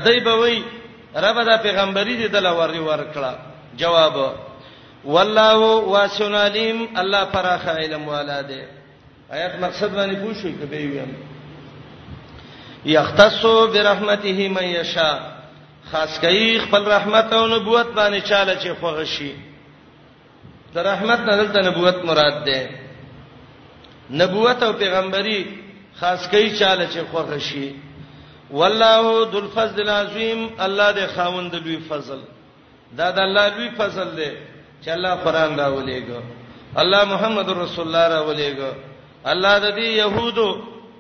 دای به وی رب دا پیغمبري دې دل وري ورکړه جواب والله واسن علیم الله پراخ علم والا دې آیات مقصد باندې پوښوي کبه ویم یختص برحمته من یشا خاص کوي خپل رحمت او نبوت باندې چاله چې خوغشي د رحمت نه دلته نبوت مراد ده نبوت او پیغمبري خاص کوي چاله چې خوښ شي والله ذل فضل العظیم الله دې خاوند لوی فضل دا د الله لوی فضل دی چې الله قران دا ولېګو الله محمد رسول الله را ولېګو الله د دې يهودو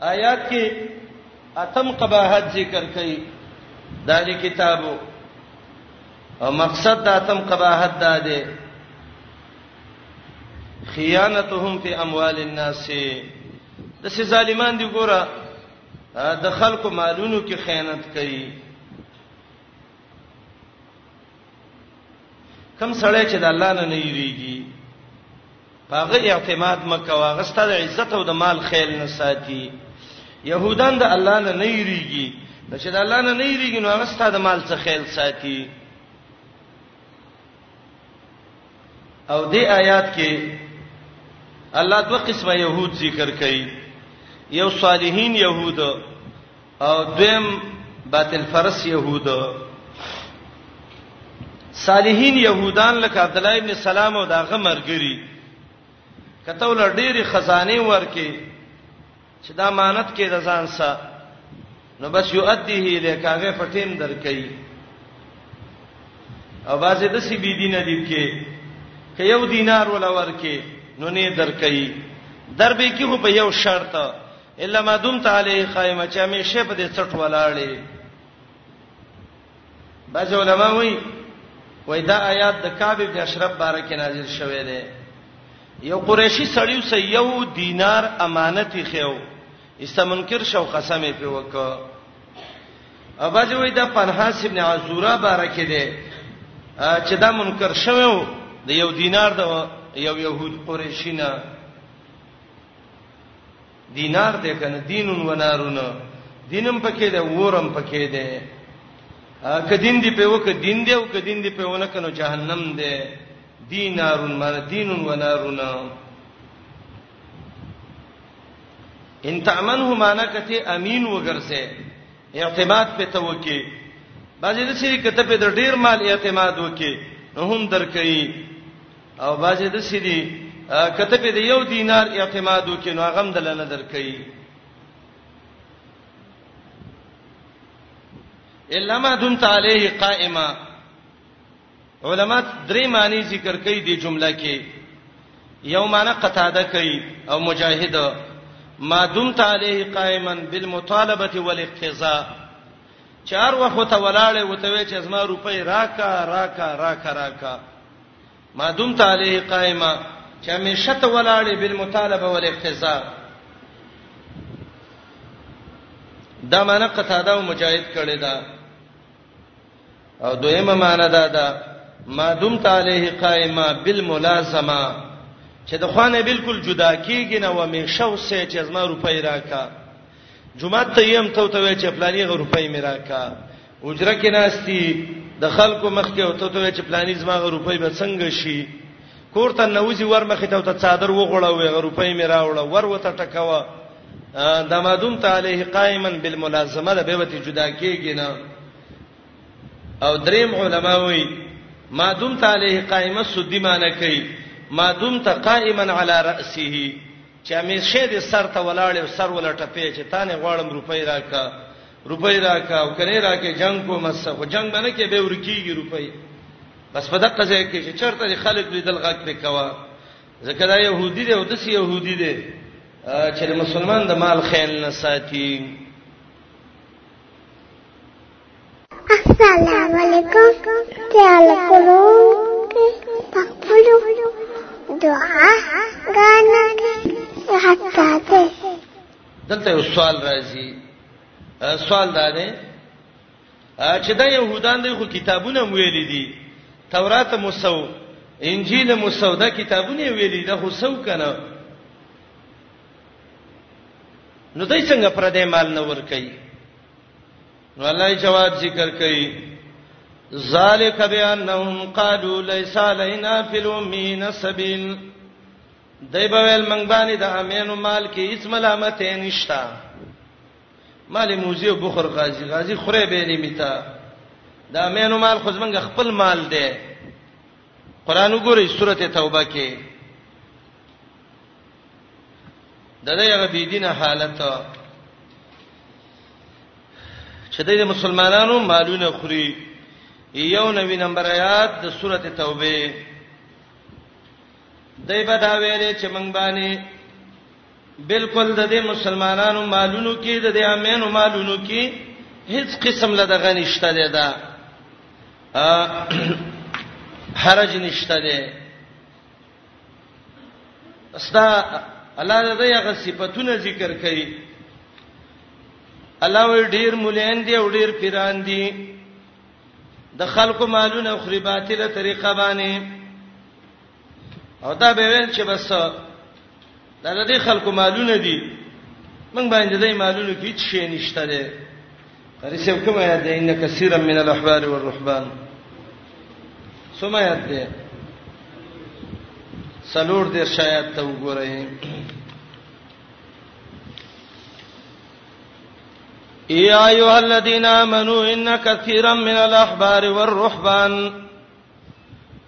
آیات کې اتم قباحت ذکر کړي دا دې کتابو او مقصد دا اتم قباحت دا دی خیانتهم فی اموال الناس د سې ظالمان دی ګوره د خلکو مالونو کې خیانت کوي کم سړی چې د الله نه نه یریږي هغه اعتماد مکه واغه ستاسو عزت او د مال خیل نه ساتي يهودان د الله نه نه یریږي چې د الله نه نه یریږي نو هغه ستاسو د مال څخه خیل ساتي او دې آیات کې الله دوه قسمه يهود ذکر کړي یو صالحین يهود او دویم باطل فرس يهود صالحین يهودان لکه عبد الله ابن سلام او داغه مرګري کته ول ډېری خزانه ورکه چې دا امانت کې د ځان سره نو بس یؤدیه الیک هغه پټیم درکې او بازه د سی بی دینه دی کې که یو دینار ولا ورکه نو نه درکې دربې کې په یو شرط الا ما دمت علی قائمه چې همیشه په دې څټ ولاړې بعض علما وایي وای دا آیات د کعب ابن اشرف بارکه نازل شوه دی یو قریشی سړیو سه یو دینار امانت خېو استمنکر شو قسم یې په وک اباځي وای دا پنحاس ابن عزوره بارکه دی چې دا منکر شوه د یو دینار د یو يهود قریشی نه دینار دې کنه دینون و نارونه دینم پکې ده ورم پکې ده ک دین دی په وک دین دی او ک دین دی په ونه کنو جهنم دی دینارون مر دینون و نارون ان تامنه معنا کته امین وګرځه اعتماد په توکي بعضې د سری کته په ډیر مال اعتماد وکي نو هم درکې او باجه د سیدی کته په دی یو دینار اعتماد وکینو هغه هم دل نه درکې الا ما دمت علیه قائما علما درې معنی ذکر کوي د جمله کې یو معنی قطاده کوي او مجاهد ما دمت علیه قائما بالمطالبه والاقتضاء چار وخت ولاړې وته چې زما روپۍ راکا راکا راکا راکا, راکا ما دمت علیه قائما چې همیشه ته ولاړې بالمطالبه والاقتضاء دا معنی قتاده او مجاهد کړي دا او دویمه معنی دا ده ما دمت علیه قائما بالملازمه چې د خوانه بالکل جدا کیږي نه و مې شو سه چې زما روپۍ راکا جمعات ته يم ته ته وای چې پلاني غو روپۍ مې راکا اجره کې ناشتي د خلکو مخ کې او ته ته وای چې پلاني زما غو روپۍ به څنګه شي کور ته نوځي ور مخ ته ته صادر وغړا وې غو روپۍ مې راوړه ور وته ټکوا د مادوم تعالی قائما بالملازمه د بیوتی جدا کېږي نه او دریم علما وایي مادوم تعالی قائمه سودی معنی کوي مادوم ته قائما علی راسه چې همیشه دې سر ته ولاړې او سر ولا ټپې چې تا نه غواړم روپۍ راکا روپۍ راکا او کنه راکې جنگ کوم سه خو جنگ باندې کې به ورکیږي روپۍ بس په دقه ځای کې چې چرته خلک لیدل غږ پې کوا ځکه دا يهودي دی او د سی يهودي دی چې مسلمان د مال خیال نه ساتي السلام علیکم تعال کولو پخپلو دعا غانا حتا ته دلته یو سوال راځي سوال دا دی چې دا يهودان دی خو کتابونه ویلي دي تورات مو سو انجیل مو سو دا کتابونه ویلي دا خو سو کنه نو دای څنګه پر دې مال نه ور کوي نو الله جواب ذکر کوي ذالک بانهم قالوا ليس علينا في الامين سبيل دای په ویل منګ باندې د امینو مال کې هیڅ ملامت یې نشتا مال موزي او بخور غازی غازی خره به نه میتا د امینو مال خو زمنګ خپل مال دی قران وګورئ سورته توبه کې د دې هغه بيدینه حالت چې د مسلمانانو مالونه خوري یو نوی نمبر آیات د سورته توبه دای په دا ویلې چې مونږ باندې بالکل د دې مسلمانانو مالونو کې د دې امینو مالونو کې هیڅ قسم له دغه نشته دی دا حرج نشته دی استا الله دې هغه صفاتونه ذکر کړي الله وی ډیر مولین دی او ډیر پیران دی د خلکو مالونه خوري باطله طریقه باندې او دا به ویل چې بس دا د دې خلکو مالونه دي موږ باندې دای مالونه کې هیڅ شی نشته ده قاری سیب کوم آیات ده ان کثیر من الاحبار والرهبان سم آیات ده سلور دې شایعت ته وګورئ یا ایها الذین آمنو ان کثیرا من الاحبار والرهبان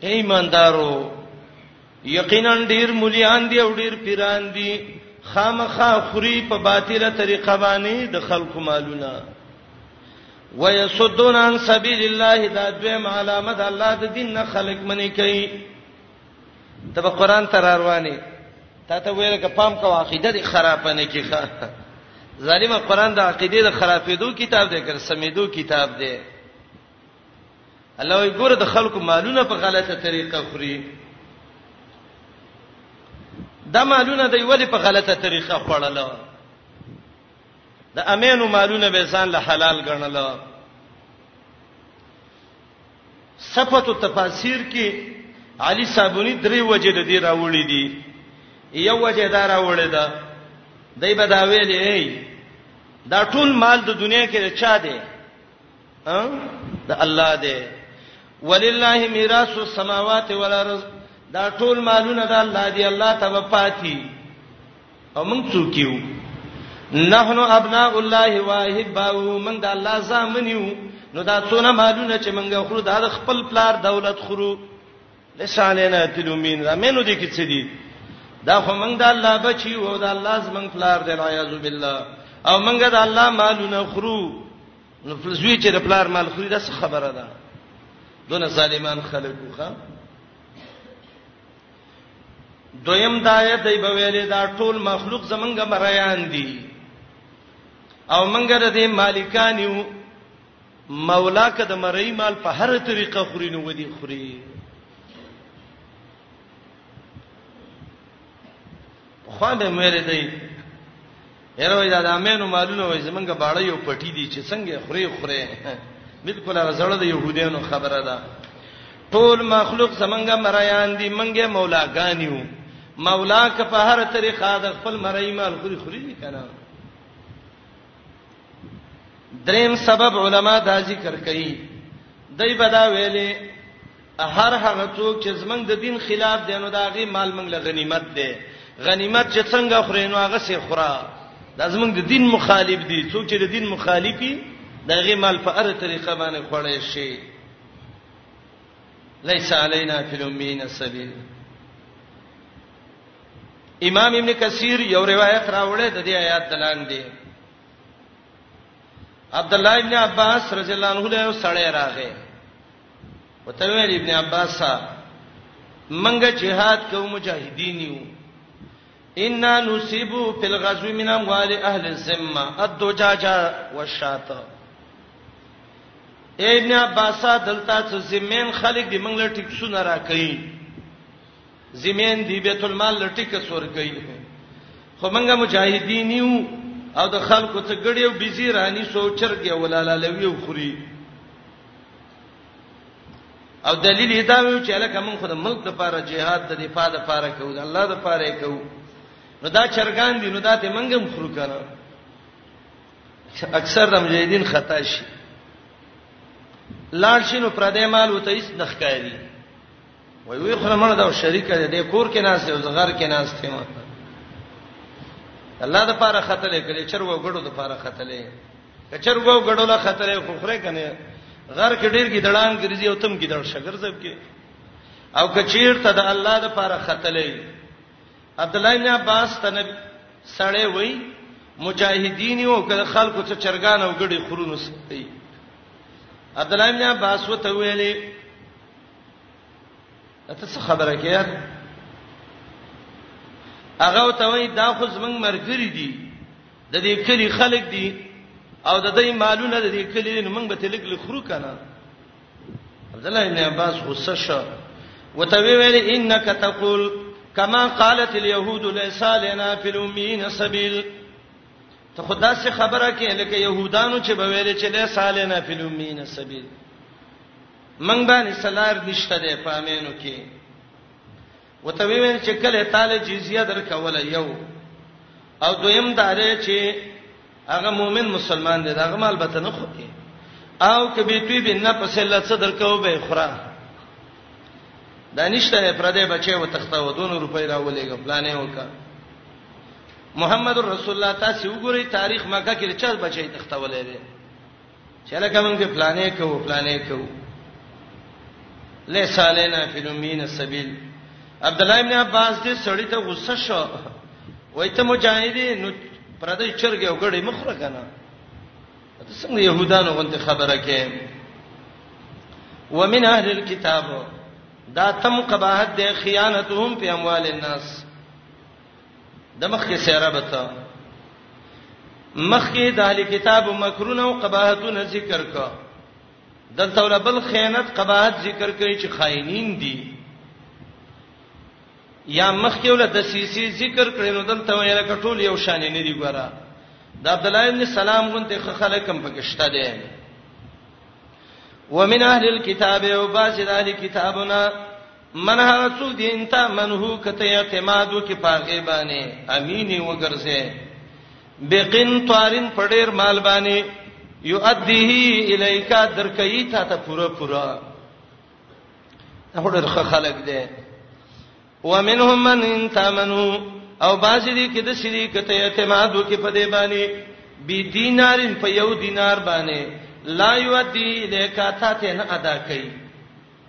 ایماندارو یقینا ډیر مليان دي او ډیر پیران دي خامخا خوري په باطله طریقه باندې د خلکو مالونه ويسدون عن سبيل الله دا دویم علامه د الله د دین نه خلق منی کوي ته په قران تر رواني تا ته ویل ک پام کو عقیده دي خراب نه کیخه ظالم قران د عقیده د خرابېدو کتاب دی کر سمیدو کتاب دی الله وی ګوره د خلکو مالونه په غلطه طریقه خوري دا مالونه دی ولی په غلطه طریقه خوړل د امینو مالونه به ځان له حلال ګڼل صفات التفاسیر کې علی صابونی درې وجې د دې راوړې دي یو وجې دا راوړې ده دای بداویلې دا ټول مال د دنیا کې چا دی د الله دی ولله میراث السماوات والارض دا ټول مالونه د الله دی الله ته وپاتی او موږ څوک یو نحنو ابناء الله واحباو موږ د الله زامن یو نو دا څونه مالونه چې موږ خورو دا د خپل پلار دولت خورو لسانینا تلومین زمینو دي کې څه دي دا خو موږ د الله بچي او د الله زمنګ پلار دی اعوذ بالله او موږ د الله مالونه خورو نو فلزوی چې د پلار مال خوري دا څه خبره ده دونه ظالمان خلک وخا دویم دایې دی به ویلې دا ټول مخلوق زمونږ مریان دي او مونږ د دې مالکان یو مولا که د مری مال په هر طریقه خوري نو ودی خوري خو به مېره دی هر وای دا د امینو مالونه وای زمونږ باړې یو پټی دي چې څنګه خوري خوري بالکل غزړه د يهودانو خبره ده ټول مخلوق زمونږ مریان دي منګه مولاګانیو مولا که په هر طریقه د خپل مری مال خوري خوري دي کنه دریم سبب علما دا ذکر کوي دای بدا ویلې هر هغه څوک چې زمنګ د دین خلاف دی نو دا غي مال منګ له غنیمت دی غنیمت چې څنګه خورې نو هغه سي خورا دا زمنګ د دین مخالف دی څوک چې د دین مخالفي دا غي مال په اړه طریقه باندې خورې شي ليس علينا في الامين السبيل امام ابن کثیر یو روایت راوړی د دې آیات دلان دی عبد الله ابن عباس رضی الله عنه له سړی راغې وته ویل ابن عباس منګه جهاد کوو مجاهدین یو ان نصيبو في الغزو من اموال اهل الذمه الدجاجه والشات ابن عباس دلته څو زمين خلک دی منګه ټیکسونه راکې زمين دی بیت المال لټی کس ور کوي خو منګه مجاهدین یو او د خلکو ته ګړی او بيزي رانی سوچرګي ولاله لوي او خوري او دلیل یې دا ویو چې لکه موږ خو د ملک لپاره جهاد د دفاع لپاره کوو د الله لپاره یې کوو نو دا چرګان دي نو دا ته موږ هم خورو کنه اکثر د مجاهدین خطا شي لاړ شي نو پردې مال وته هیڅ نخکاری وای وی خو مړ دا شریک دی کور کې ناس دی او زغر کې ناس دی ما الله د پاره خطلې کړي چر وګړو د پاره خطلې کچر وګړو لا خطلې خو خره کنه غر کې ډیر کې دړان ګرځي او تم کې دړ شګر زب کې او کچیر ته د الله د پاره خطلې عبد الله بن عباس ته سړې وای مجاهدین یو کله خلکو ته چرګان او ګړي خورونو سي عبد الله بن عباس وته ویلي ته څه خبره کې هغه ته وای دا خو زمنګ مرګري دي د دې کلی خلک دي او د دې مالونه د دې کلی نو موږ به تلګ لخرو کنه عبد الله ابن عباس غصه شو وتوی ویل انک تقول کما قالت اليهود ليس لنا في الامين سبيل ته خدا سے خبره کې لکه يهودانو چې به ویل چې ليس لنا في الامين سبيل من باندې سلار نشته ده په امینو کې وته ویل چې کله تعالی جزیه درکول یو او دویم دا دی چې هغه مؤمن مسلمان دی دا هغه مال به نه خوري او کبي توی به نه پسې لڅ درکو به خورا دانشته پر دې بچي و تخته و دون روپۍ راولېګ پلانې وکا محمد رسول الله تاسو وګورئ تاریخ مکه کې چا بچي تخته ولې چې لکه موږ په پلانې کوو پلانې کوو لیس علینا فی الامین السبیل عبد الله ابن عباس دې سړی ته غوسه شو وای ته مجاهدی نو پردې چرګه وګړې مخره کنه ته څنګه يهودانو غونډه خبره کې ومن اهل الكتاب دا تم قباحت د خیانتهم په اموال الناس د مخکې سره به ته مخکې د اهل کتاب مکرونه او قباحتونه ذکر کا دلته ول بل خیانت قباحت ذکر کوي چې خائنین دي یا مخکې ول د سیسی ذکر کړي نو دلته ویل کټول یو شان نه دی ګوره د عبد الله ابن سلام غونته خلک هم پکشته دي ومن اهل الكتاب او باز د اهل کتابنا من هغه څوک دی انت منه کته اعتماد وکي پاغه باندې امین وګرځي بقن طارن پډیر مال باندې یؤدیه الیکا درکې تا ته پورا پورا هغه ښه خلق دی ومنهم من انت منو او باز دي کې د سړي کته اعتماد وکي په دې باندې بي دینارین په یو دینار باندې لا یؤدی الیکا تا ته نه ادا کوي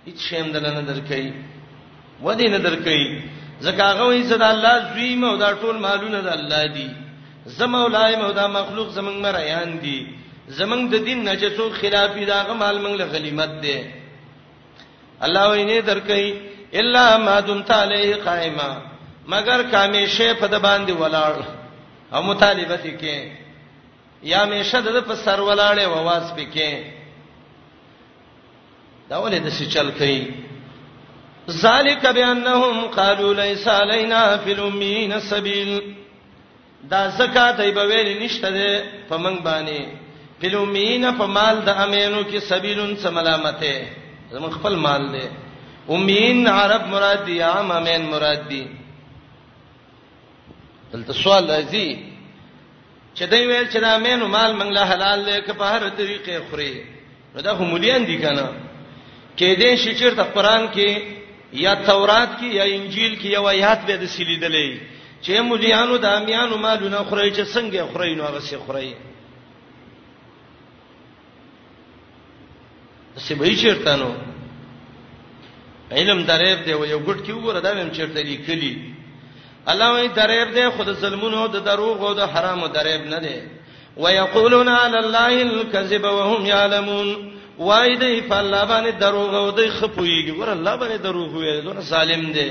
هیڅ شی هم دلنه درکې ودی نه درکې ځکه هغه وایي چې د الله زوی مو دا ټول مالونه د الله دي زمولای مو دا مخلوق زمنګ مریان دي زمنګ د دین نه چې څوک خلافی دا غمال منګ له غلیمت دی الله وایي نه درکې الا ما دمت علیه قائما مگر کامیشه په د باندې ولاړ او مطالبه کې یا میشه د په سر ولاړې وواز پکې دا ولې د څه چل کوي ذالک بانهم قالوا ليس علينا في الامين سبيل دا زکات ای به ویل نشته ده په منګ باندې په الامین په مال د امینو کې سبیلون څه ملامته زمون خپل مال ده امین عرب مراد دی عام امین مراد دی دلته سوال راځي چې دوی ویل چې دا مینو مال موږ له حلال دی که په هر طریقې خوري نو دا هم مليان دي کنه کې دې شي چې د قران کې یا تورات کې یا انجیل کې یو آیات به د سلیدلې چې مليانو د امیانو مالونه خوري چې څنګه خوري نو هغه څه خوري سی به چیرته نو علم درېب دی و یو ګټ کې وګوره دا هم چیرته لیکلی الله وی درېب دی خود ظلمونو د دروغ او د حرامو درېب نه دی ويقولون على الله الكذب وهم يعلمون وای دی په الله باندې دروغ او دی خپویږي ور الله باندې دروغ وي زونه ظالم دی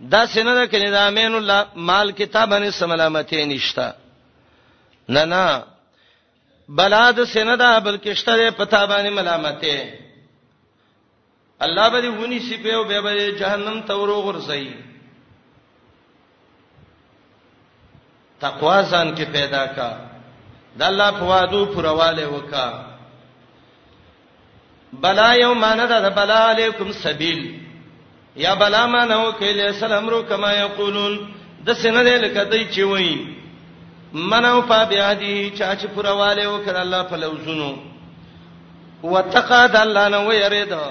دا سینه ده کني دا امین الله مال کتابانه سملامتې نشتا نه نه بلاد سینه ده بلکې شته په تابانه ملامتې الله به ونی سی په او به به جهنم تورو غرسي تقوا ځان کې پیدا کا د الله په وادو پرواله وکا بلا یو معنی ده بلا علیکم سبیل یا بلا ما نو کله سلام رو کما یقولون د سینه له کدی چی وای منو په بیا دی چا چې پرواله وکړه الله په لوزونو وتقاد الله نو یریدو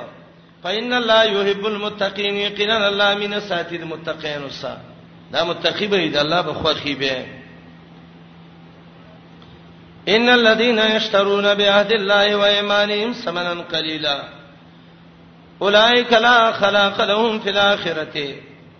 فإن الله يحب المتقين يقينا الله من ساتید متقين وسا دا متقی به د الله په خوخي به ان الذين يشترون بعهد الله وايمانهم ثمنا قليلا اولئك لا خلاق لهم في الاخره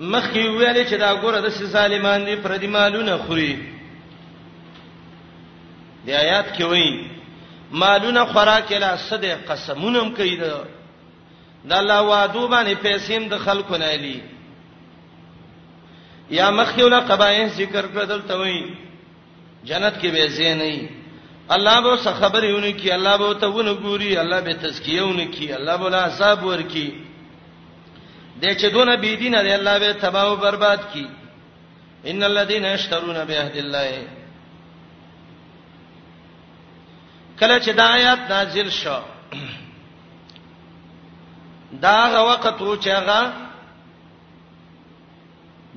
مخکې ویل چې دا ګوره د ظالمان دي پر دې مالونه خوري د آیات کې وایي مالونه خوراک لا صدې قسمونم کوي دا د الله وعده باندې پیسې د خلکو نه لې یا مخیوله قبایح ذکر کړل ته وایي جنت کې به زین نه الله به څه خبرې ونی کی الله به ته ونه ګوري الله به تزکیه ونی کی الله به لا عذاب ورکی د چې دونه بی دین دی الله به تباہ او برباد کی ان الذين يشترون بعهد الله کله چې دا آیات نازل شو دا غ وخت و چې هغه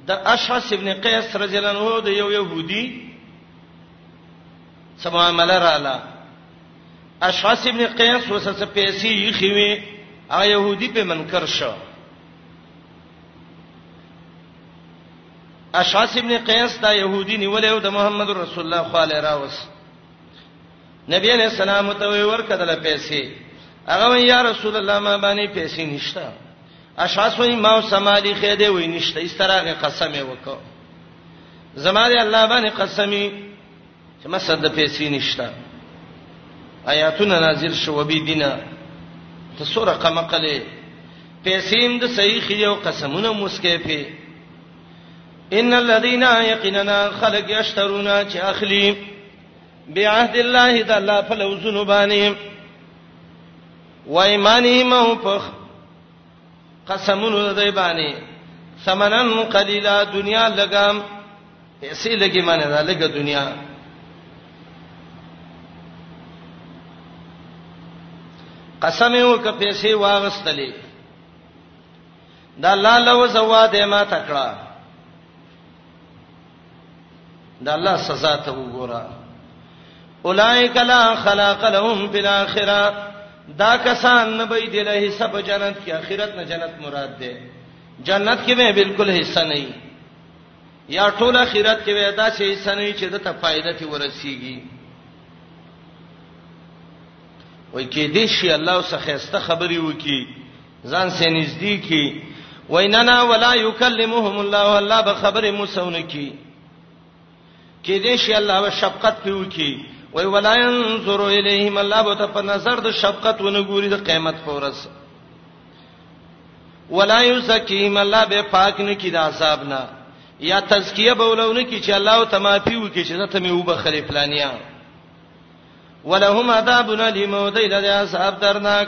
د اشعث ابن قیس رضی الله عنه د یو يهودي سمه مله رااله اشعث ابن قیس وسه پیسې یې خوي هغه يهودي په منکر شو اشعث ابن قیس دا يهودي نیولې او د محمد رسول الله صلی الله علیه راوس نبی علیہ السلام ته ورکړل پیسې هغه یا رسول الله ما باندې پیسې نشته اشعث وای ما سمالی خیده وای نشته استراغه قسم وکاو زما دی الله باندې قسمی چې ما صد پیسې نشته آیاتونه نازل شو به دینه ته سوره قمه قلې پیسې هم د صحیح یو قسمونه مسکه په ان الذين يقيننا خلق يشترون چې اخلي بعهد الله تعالی فلوزن باندې و ایمانهم او په قسمونو دای باندې ثمنن قلیلا دنیا لګام پیسې لګي معنی دا لګه دنیا قسم یو ک پیسې واغستلې دا لا لو زوا دې ما تکړه دا الله سزا ته وګوره اولائک لا خلاق لهم فی الاخره دا کسان نه به دي له حساب جنت کې اخرت نه جنت مراد ده جنت کې به بالکل حصہ نه وي یا ټول اخرت کې به دا شی حصہ نه وي چې د ته فائدہ تی ورسیږي وای کې دې شي الله سخه است خبري وکي ځان سه نږدې کی ویننا ولا یکلمهم الله الله به خبره موسونه کی کې دې شي الله به شفقت پیو کی وای ولا ينظر الیهم الله به ته په نظر د شفقت ونه ګوري د قیامت فورس ولا یزکیم الله به پاک نه کی د عذاب نه یا تزکیه بولونه کی چې الله ته معافي وکي چې ته مې وبخلې فلانیا ولهم عذاب الیم ودیل د عذاب درناک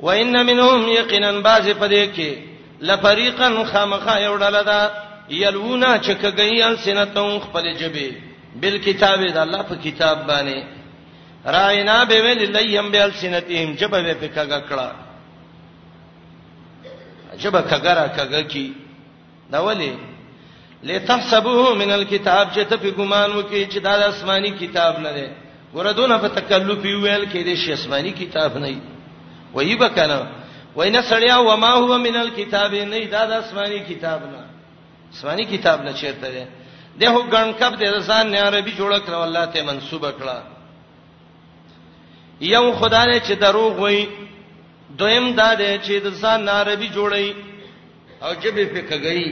وان منهم یقینا باز پدې کې لفریقا خامخا یو ډله ده یلونا چکګی السنتون خپل جبه بل کتاب د الله په کتاب باندې راینا به ویل لیم به السنتهم جبه به پکګه کړه جبه کګرا کګه کی دا ولی لتحسبوه من الكتاب چې ته په ګمان وکي چې دا د آسماني کتاب نه دی وردونه په تکلف ویل کې د شی آسماني کتاب نه دی وایي بکنه وینا سړیا و ما هو من الكتاب نه دا د آسماني کتاب نه آسماني کتاب نه چیرته دی دغه ګڼکب د ځان نه عربي جوړ کړ الله ته منسوب کړه یو خدای چې دروغ وایي دویم دا دی چې د ځان عربي جوړي او جبه په کګی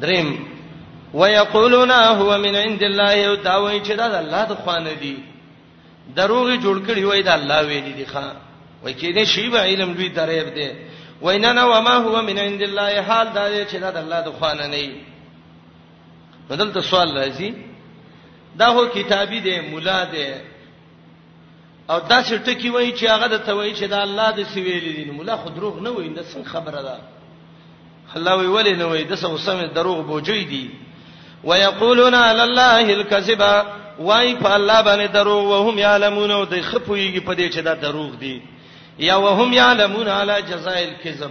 دریم ويقولون هو من عند الله او دا وایي چې دا د الله د خوانه دي دروغي جوړ کړی وای دا الله ویلي دي ښا وای چې نه شی به علم دوی درېب دي وای نه نه وما هو من عند الله حال دا دی چې دا د الله د خوانه نه دی بدل ته سوال راځي دا هو کتابي دی مولا دی او دا څه ټکی وای چې هغه د توي چې دا الله د سویل دي نو مولا خو دروغ نه وای دا څنګه خبره ده الله وی ولې نه وای د څه وسمه دروغ بوجي دي ويقولون على الله الكذب وای په الله باندې دروغ وهم يعلمون او د خپويږي په دې چې دا دروغ دي یا وهم يعلمون على جزاء الكذب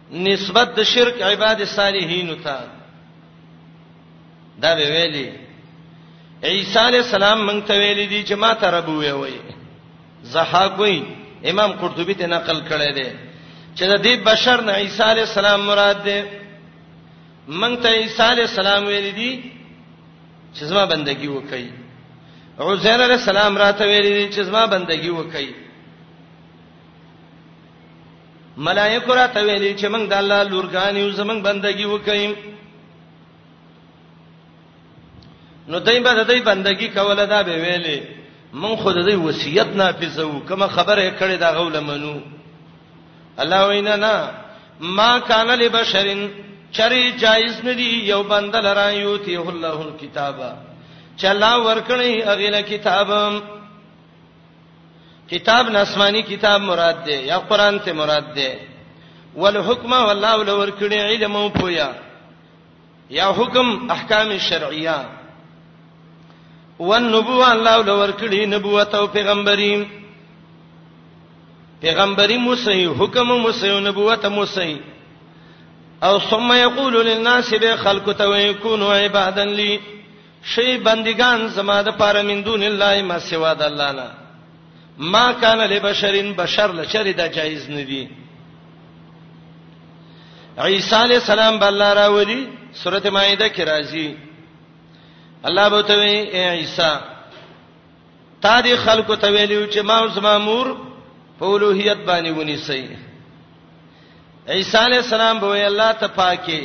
نسبت د شرک عباد صالحین ته دا به ویلي عیسی علی السلام مونږ ته ویلي دي چې ما ته رب وی وی زحاق وی امام قرطبی ته نقل کړی دی چې د دې بشر نه عیسی علی السلام مراد دی مونږ ته عیسی علی السلام ویلي دي چې زما بندگی وکړي عزیر علی السلام راته ویلي دي چې زما بندگی وکړي ملائکه را ته ویلي چې موږ د الله لورګان یو زمنګ بندگی وکایم نو دای په دای بندگی کوله دا به ویلې مون خو د دې وصیت نافذو کوم خبره کړې دا غول منو الله وینا نه ما کان لبشرین چری جایز ندی یو بندل را یوتی الله الكتاب چلا ورکړی اغه کتاب کتاب نسمانی کتاب مراد دی یا قران ته مراد دی والحکم والله لور کړي علم او پویا یا حکم احکام شرعیه والنبوه الله لور کړي نبوت او پیغمبري پیغمبري مو صحیح حکم مو صحیح نبوت مو صحیح او ثم یقول للناس به خلق تو یکونوا عبادا لی شي بندگان زما د پاره من دون الله ما سوا د الله نه ما کان لبشرین بشر لچر دا جایز نه دی عیسی علی السلام بل راوړي سورته مائده کې راځي الله به ته وی اے عیسی تا دې خلکو ته ویلو چې ما اوس مامور په اولوہیت باندې ونی سي عیسی علی السلام به الله ته پاکي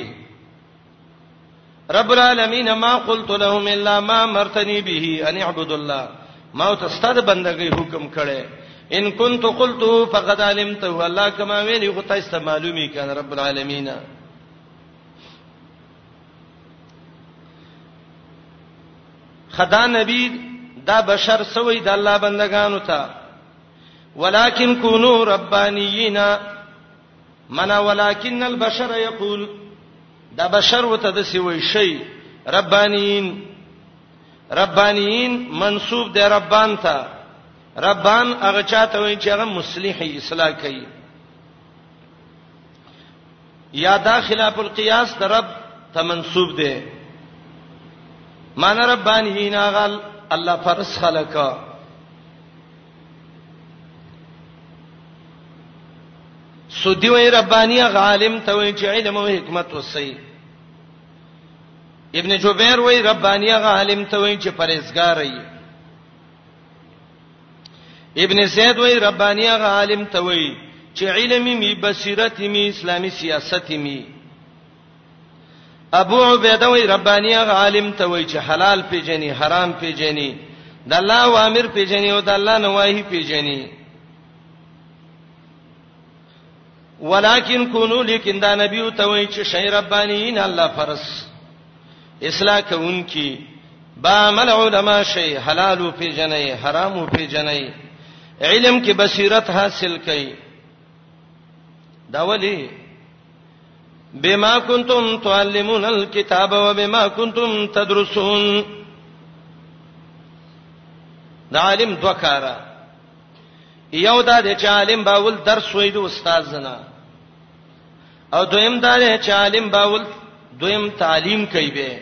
رب العالمین ما قلت لهم الا ما مرتنی به ان اعبدوا الله ما ته ستاسو بندګۍ حکم کړي ان كنت قلت فقد علمت والله كما ویلی خو تاسو ته معلومی کړه رب العالمین خدا نبی دا بشر سوی د الله بندگانو ته ولکن کونو ربانیینا منه ولکن البشر یقول دا بشر وته د سی وی شی ربانین ربانین منسوب دی ربان ته ربان هغه چاته وی چې هغه مصلحي اصلاح کوي یا دا خلاف القیاس د رب ته منسوب دی مان ربانین هغه الله فرس خلقه سودی وی ربانی عالم ته وی چې علم او حکمت وسی ابن جبیر وی ربانی عالم ته وی چې پرهیزګار ای ابن زید وی ربانی عالم ته وی چې علم می بصیرت می اسلامی سیاست می ابو عبیده وی ربانی هغه عالم ته وی چې حلال پیژني حرام پیژني د الله اوامر پیژني او د الله نواهی پیژني ولکن کونو لیکن دا نبی ته وی چې شی ربانیین الله فرس اصلاح کوونکی با عمل علما شی حلال او پیژني حرام او پیژني علم کې بصیرت حاصل کړي دا ولی بما كنتم تعلمون الكتاب وبما كنتم تدرسون دا عالم دوه کارا یو دا د عالم باول درس وای د استاد نه او دویم دا د عالم باول دویم تعلیم کوي به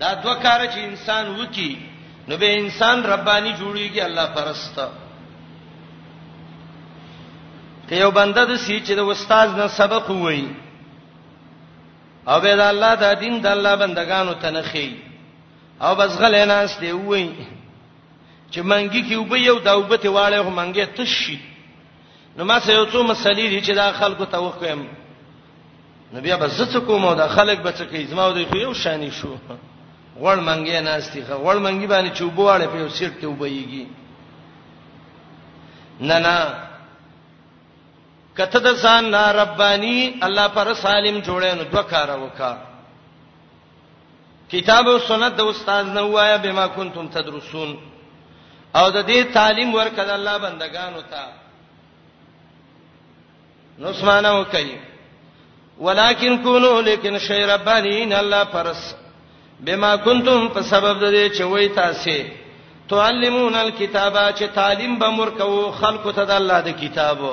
دا دوه کار چې انسان وکي نو به انسان رباني جوړيږي الله پرست که یو بنده د سی چې د استاد نه سبق وای او به د الله د دین د الله بندگانو تنخي او بس غلې ناس دی وای چې منګي کې وب یو دا وبته واړې هو منګي تشي نو ما سه یو څو مسلې دي چې دا خلکو ته وکم نو بیا به زڅ کوم او دا خلک به څه کوي زما او دوی خو یو شانی شو غوړ منګي نه استیخه غوړ منګي باندې چوبواله په سیټ ته وبېږي نه نه کته د ځان نه ربانی الله پر سالم جوړې نو دوه کار وکا کتاب او سنت د استاد نه وایا بما کنتم تدرسون او د دې تعلیم ورکړه الله بندگانو ته نو سمانه وکي ولکن کونو لیکن شی ربانین الله پرس بما کنتم په سبب د دې چې وای تاسو تعلمون الكتابه چې تعلیم به مور کوو خلکو ته د الله د کتابو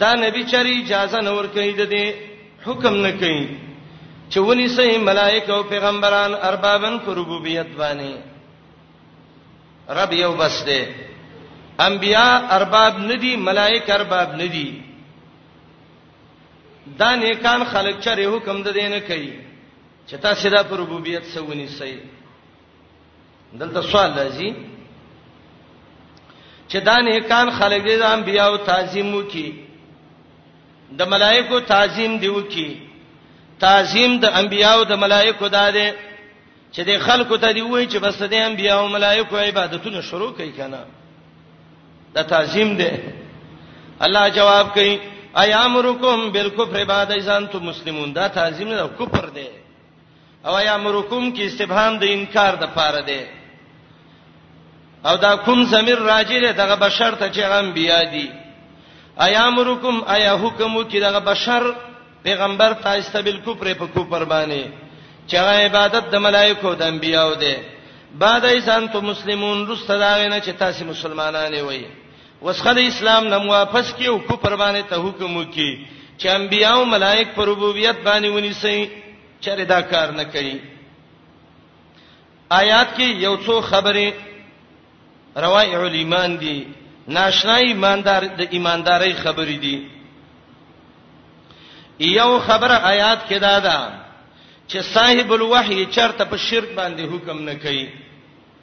دا نبی چری اجازه نه ور کوي د دې حکم نه کوي چې ونی سه ملائکه او پیغمبران اربابن پر ربوبیت باندې رب یو بس دی انبیا ارباب ندی ملائکه ارباب ندی دا نیکان خلق چره حکم د دین کوي چې تاسو د ربوبیت سونی سي دلته سوال لازم چې دا نه کان خلک دې انبیا او تعظیم وکي د ملائکو تعظیم دی وکي تعظیم د انبیا او د ملائکو دا دی چې د خلکو ته دی وای چې بس د انبیا او ملائکو عبادتونه شروع کوي کنه دا تعظیم دی الله جواب کوي ایامرکم بالکفر بعد ایزان تو مسلمون دا تعظیم نه کفر دی او یا مرکم کې استفهام د انکار د پاره دی او دا کوم زمير راجی دی دغه بشر ته چې غم بیا دی ایا مرکم ایا حکم کې دغه بشر پیغمبر ته استبل کو پر په کو پر باندې چې عبادت د ملائکو د انبیاو دی بعد ایسان ته مسلمون رسته دا نه چې تاسو مسلمانانه وایي وسخه د اسلام نم واپس کیو کو پر باندې ته حکم وکي چې انبیا او ملائک پر ربوبیت باندې ونی سي چر دا کار نه کوي آیات کې یو څو خبره روایع الایمان دي ناشنا ایماندار د ایمانداري خبرې دي یو خبره آیات کې دا ده چې صاحب الوحی چرته په شرک باندې حکم نه کوي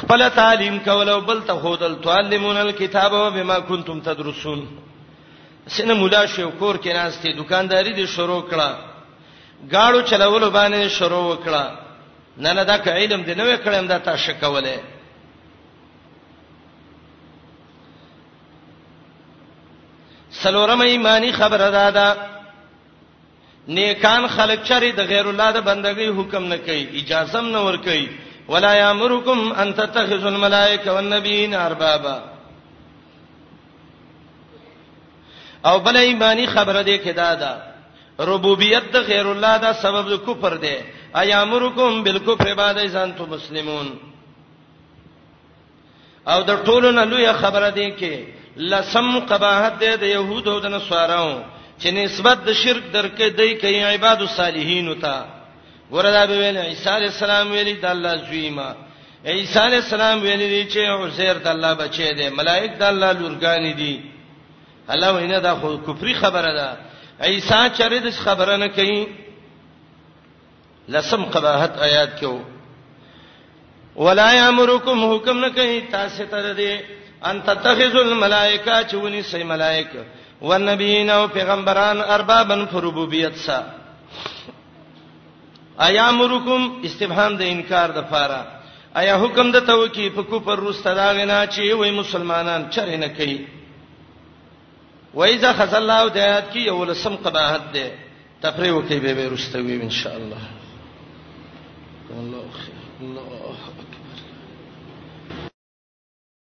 خپل تعلیم کول او بل ته خودل تعلمون الكتاب وبما كنتم تدرسون سینه مولا شو کور کې ناشته دکانداری دې شروع کړه گاړو چلولو باندې شروع وکړه نه نه دا علم دې نه وکړم دا تاسو کوله سلورم ایمانی خبره ده دا نیکان خلق چری د غیر الله د بندګۍ حکم نه کوي اجازه هم نه ور کوي ولا یامرکم ان تتخذوا الملائکه والنبیین اربابا او بل ایمانی خبره ده کې دا ده ربوبیت د غیر الله دا سبب د کفر ده ایامرکم بالکفر بعد ځان تو مسلمون او د ټولو نه لوی خبره دی کې لسم قباحت دی د يهودو د نصاراو چې نسبت د شرک درکې دی کوي عباد الصالحین ته وردا به ویل عیسی علی السلام ویلی د الله زویما عیسی علی السلام ویلی چې عزیر د الله بچی دی ملائک د الله لورګانی دي الله وینا دا خو کفري خبره ده عیسی چرې د خبره نه کوي لسم قباحت آیات کې ولا یامرکم حکم نه کوي تاسو ته دې ان تتخذوا الملائکه چونی سي ملائکه والنبیین او پیغمبران اربابن فربوبیت سا ایا امرکم استفهام د انکار د فاره ایا حکم د توکی په کو پر روسته دا غنا چې وای مسلمانان چرې نه کوي وایزه خزلا او د آیات کې یو لسم قباحت ده تفریح وکي به به رستوي ان شاء الله الله الله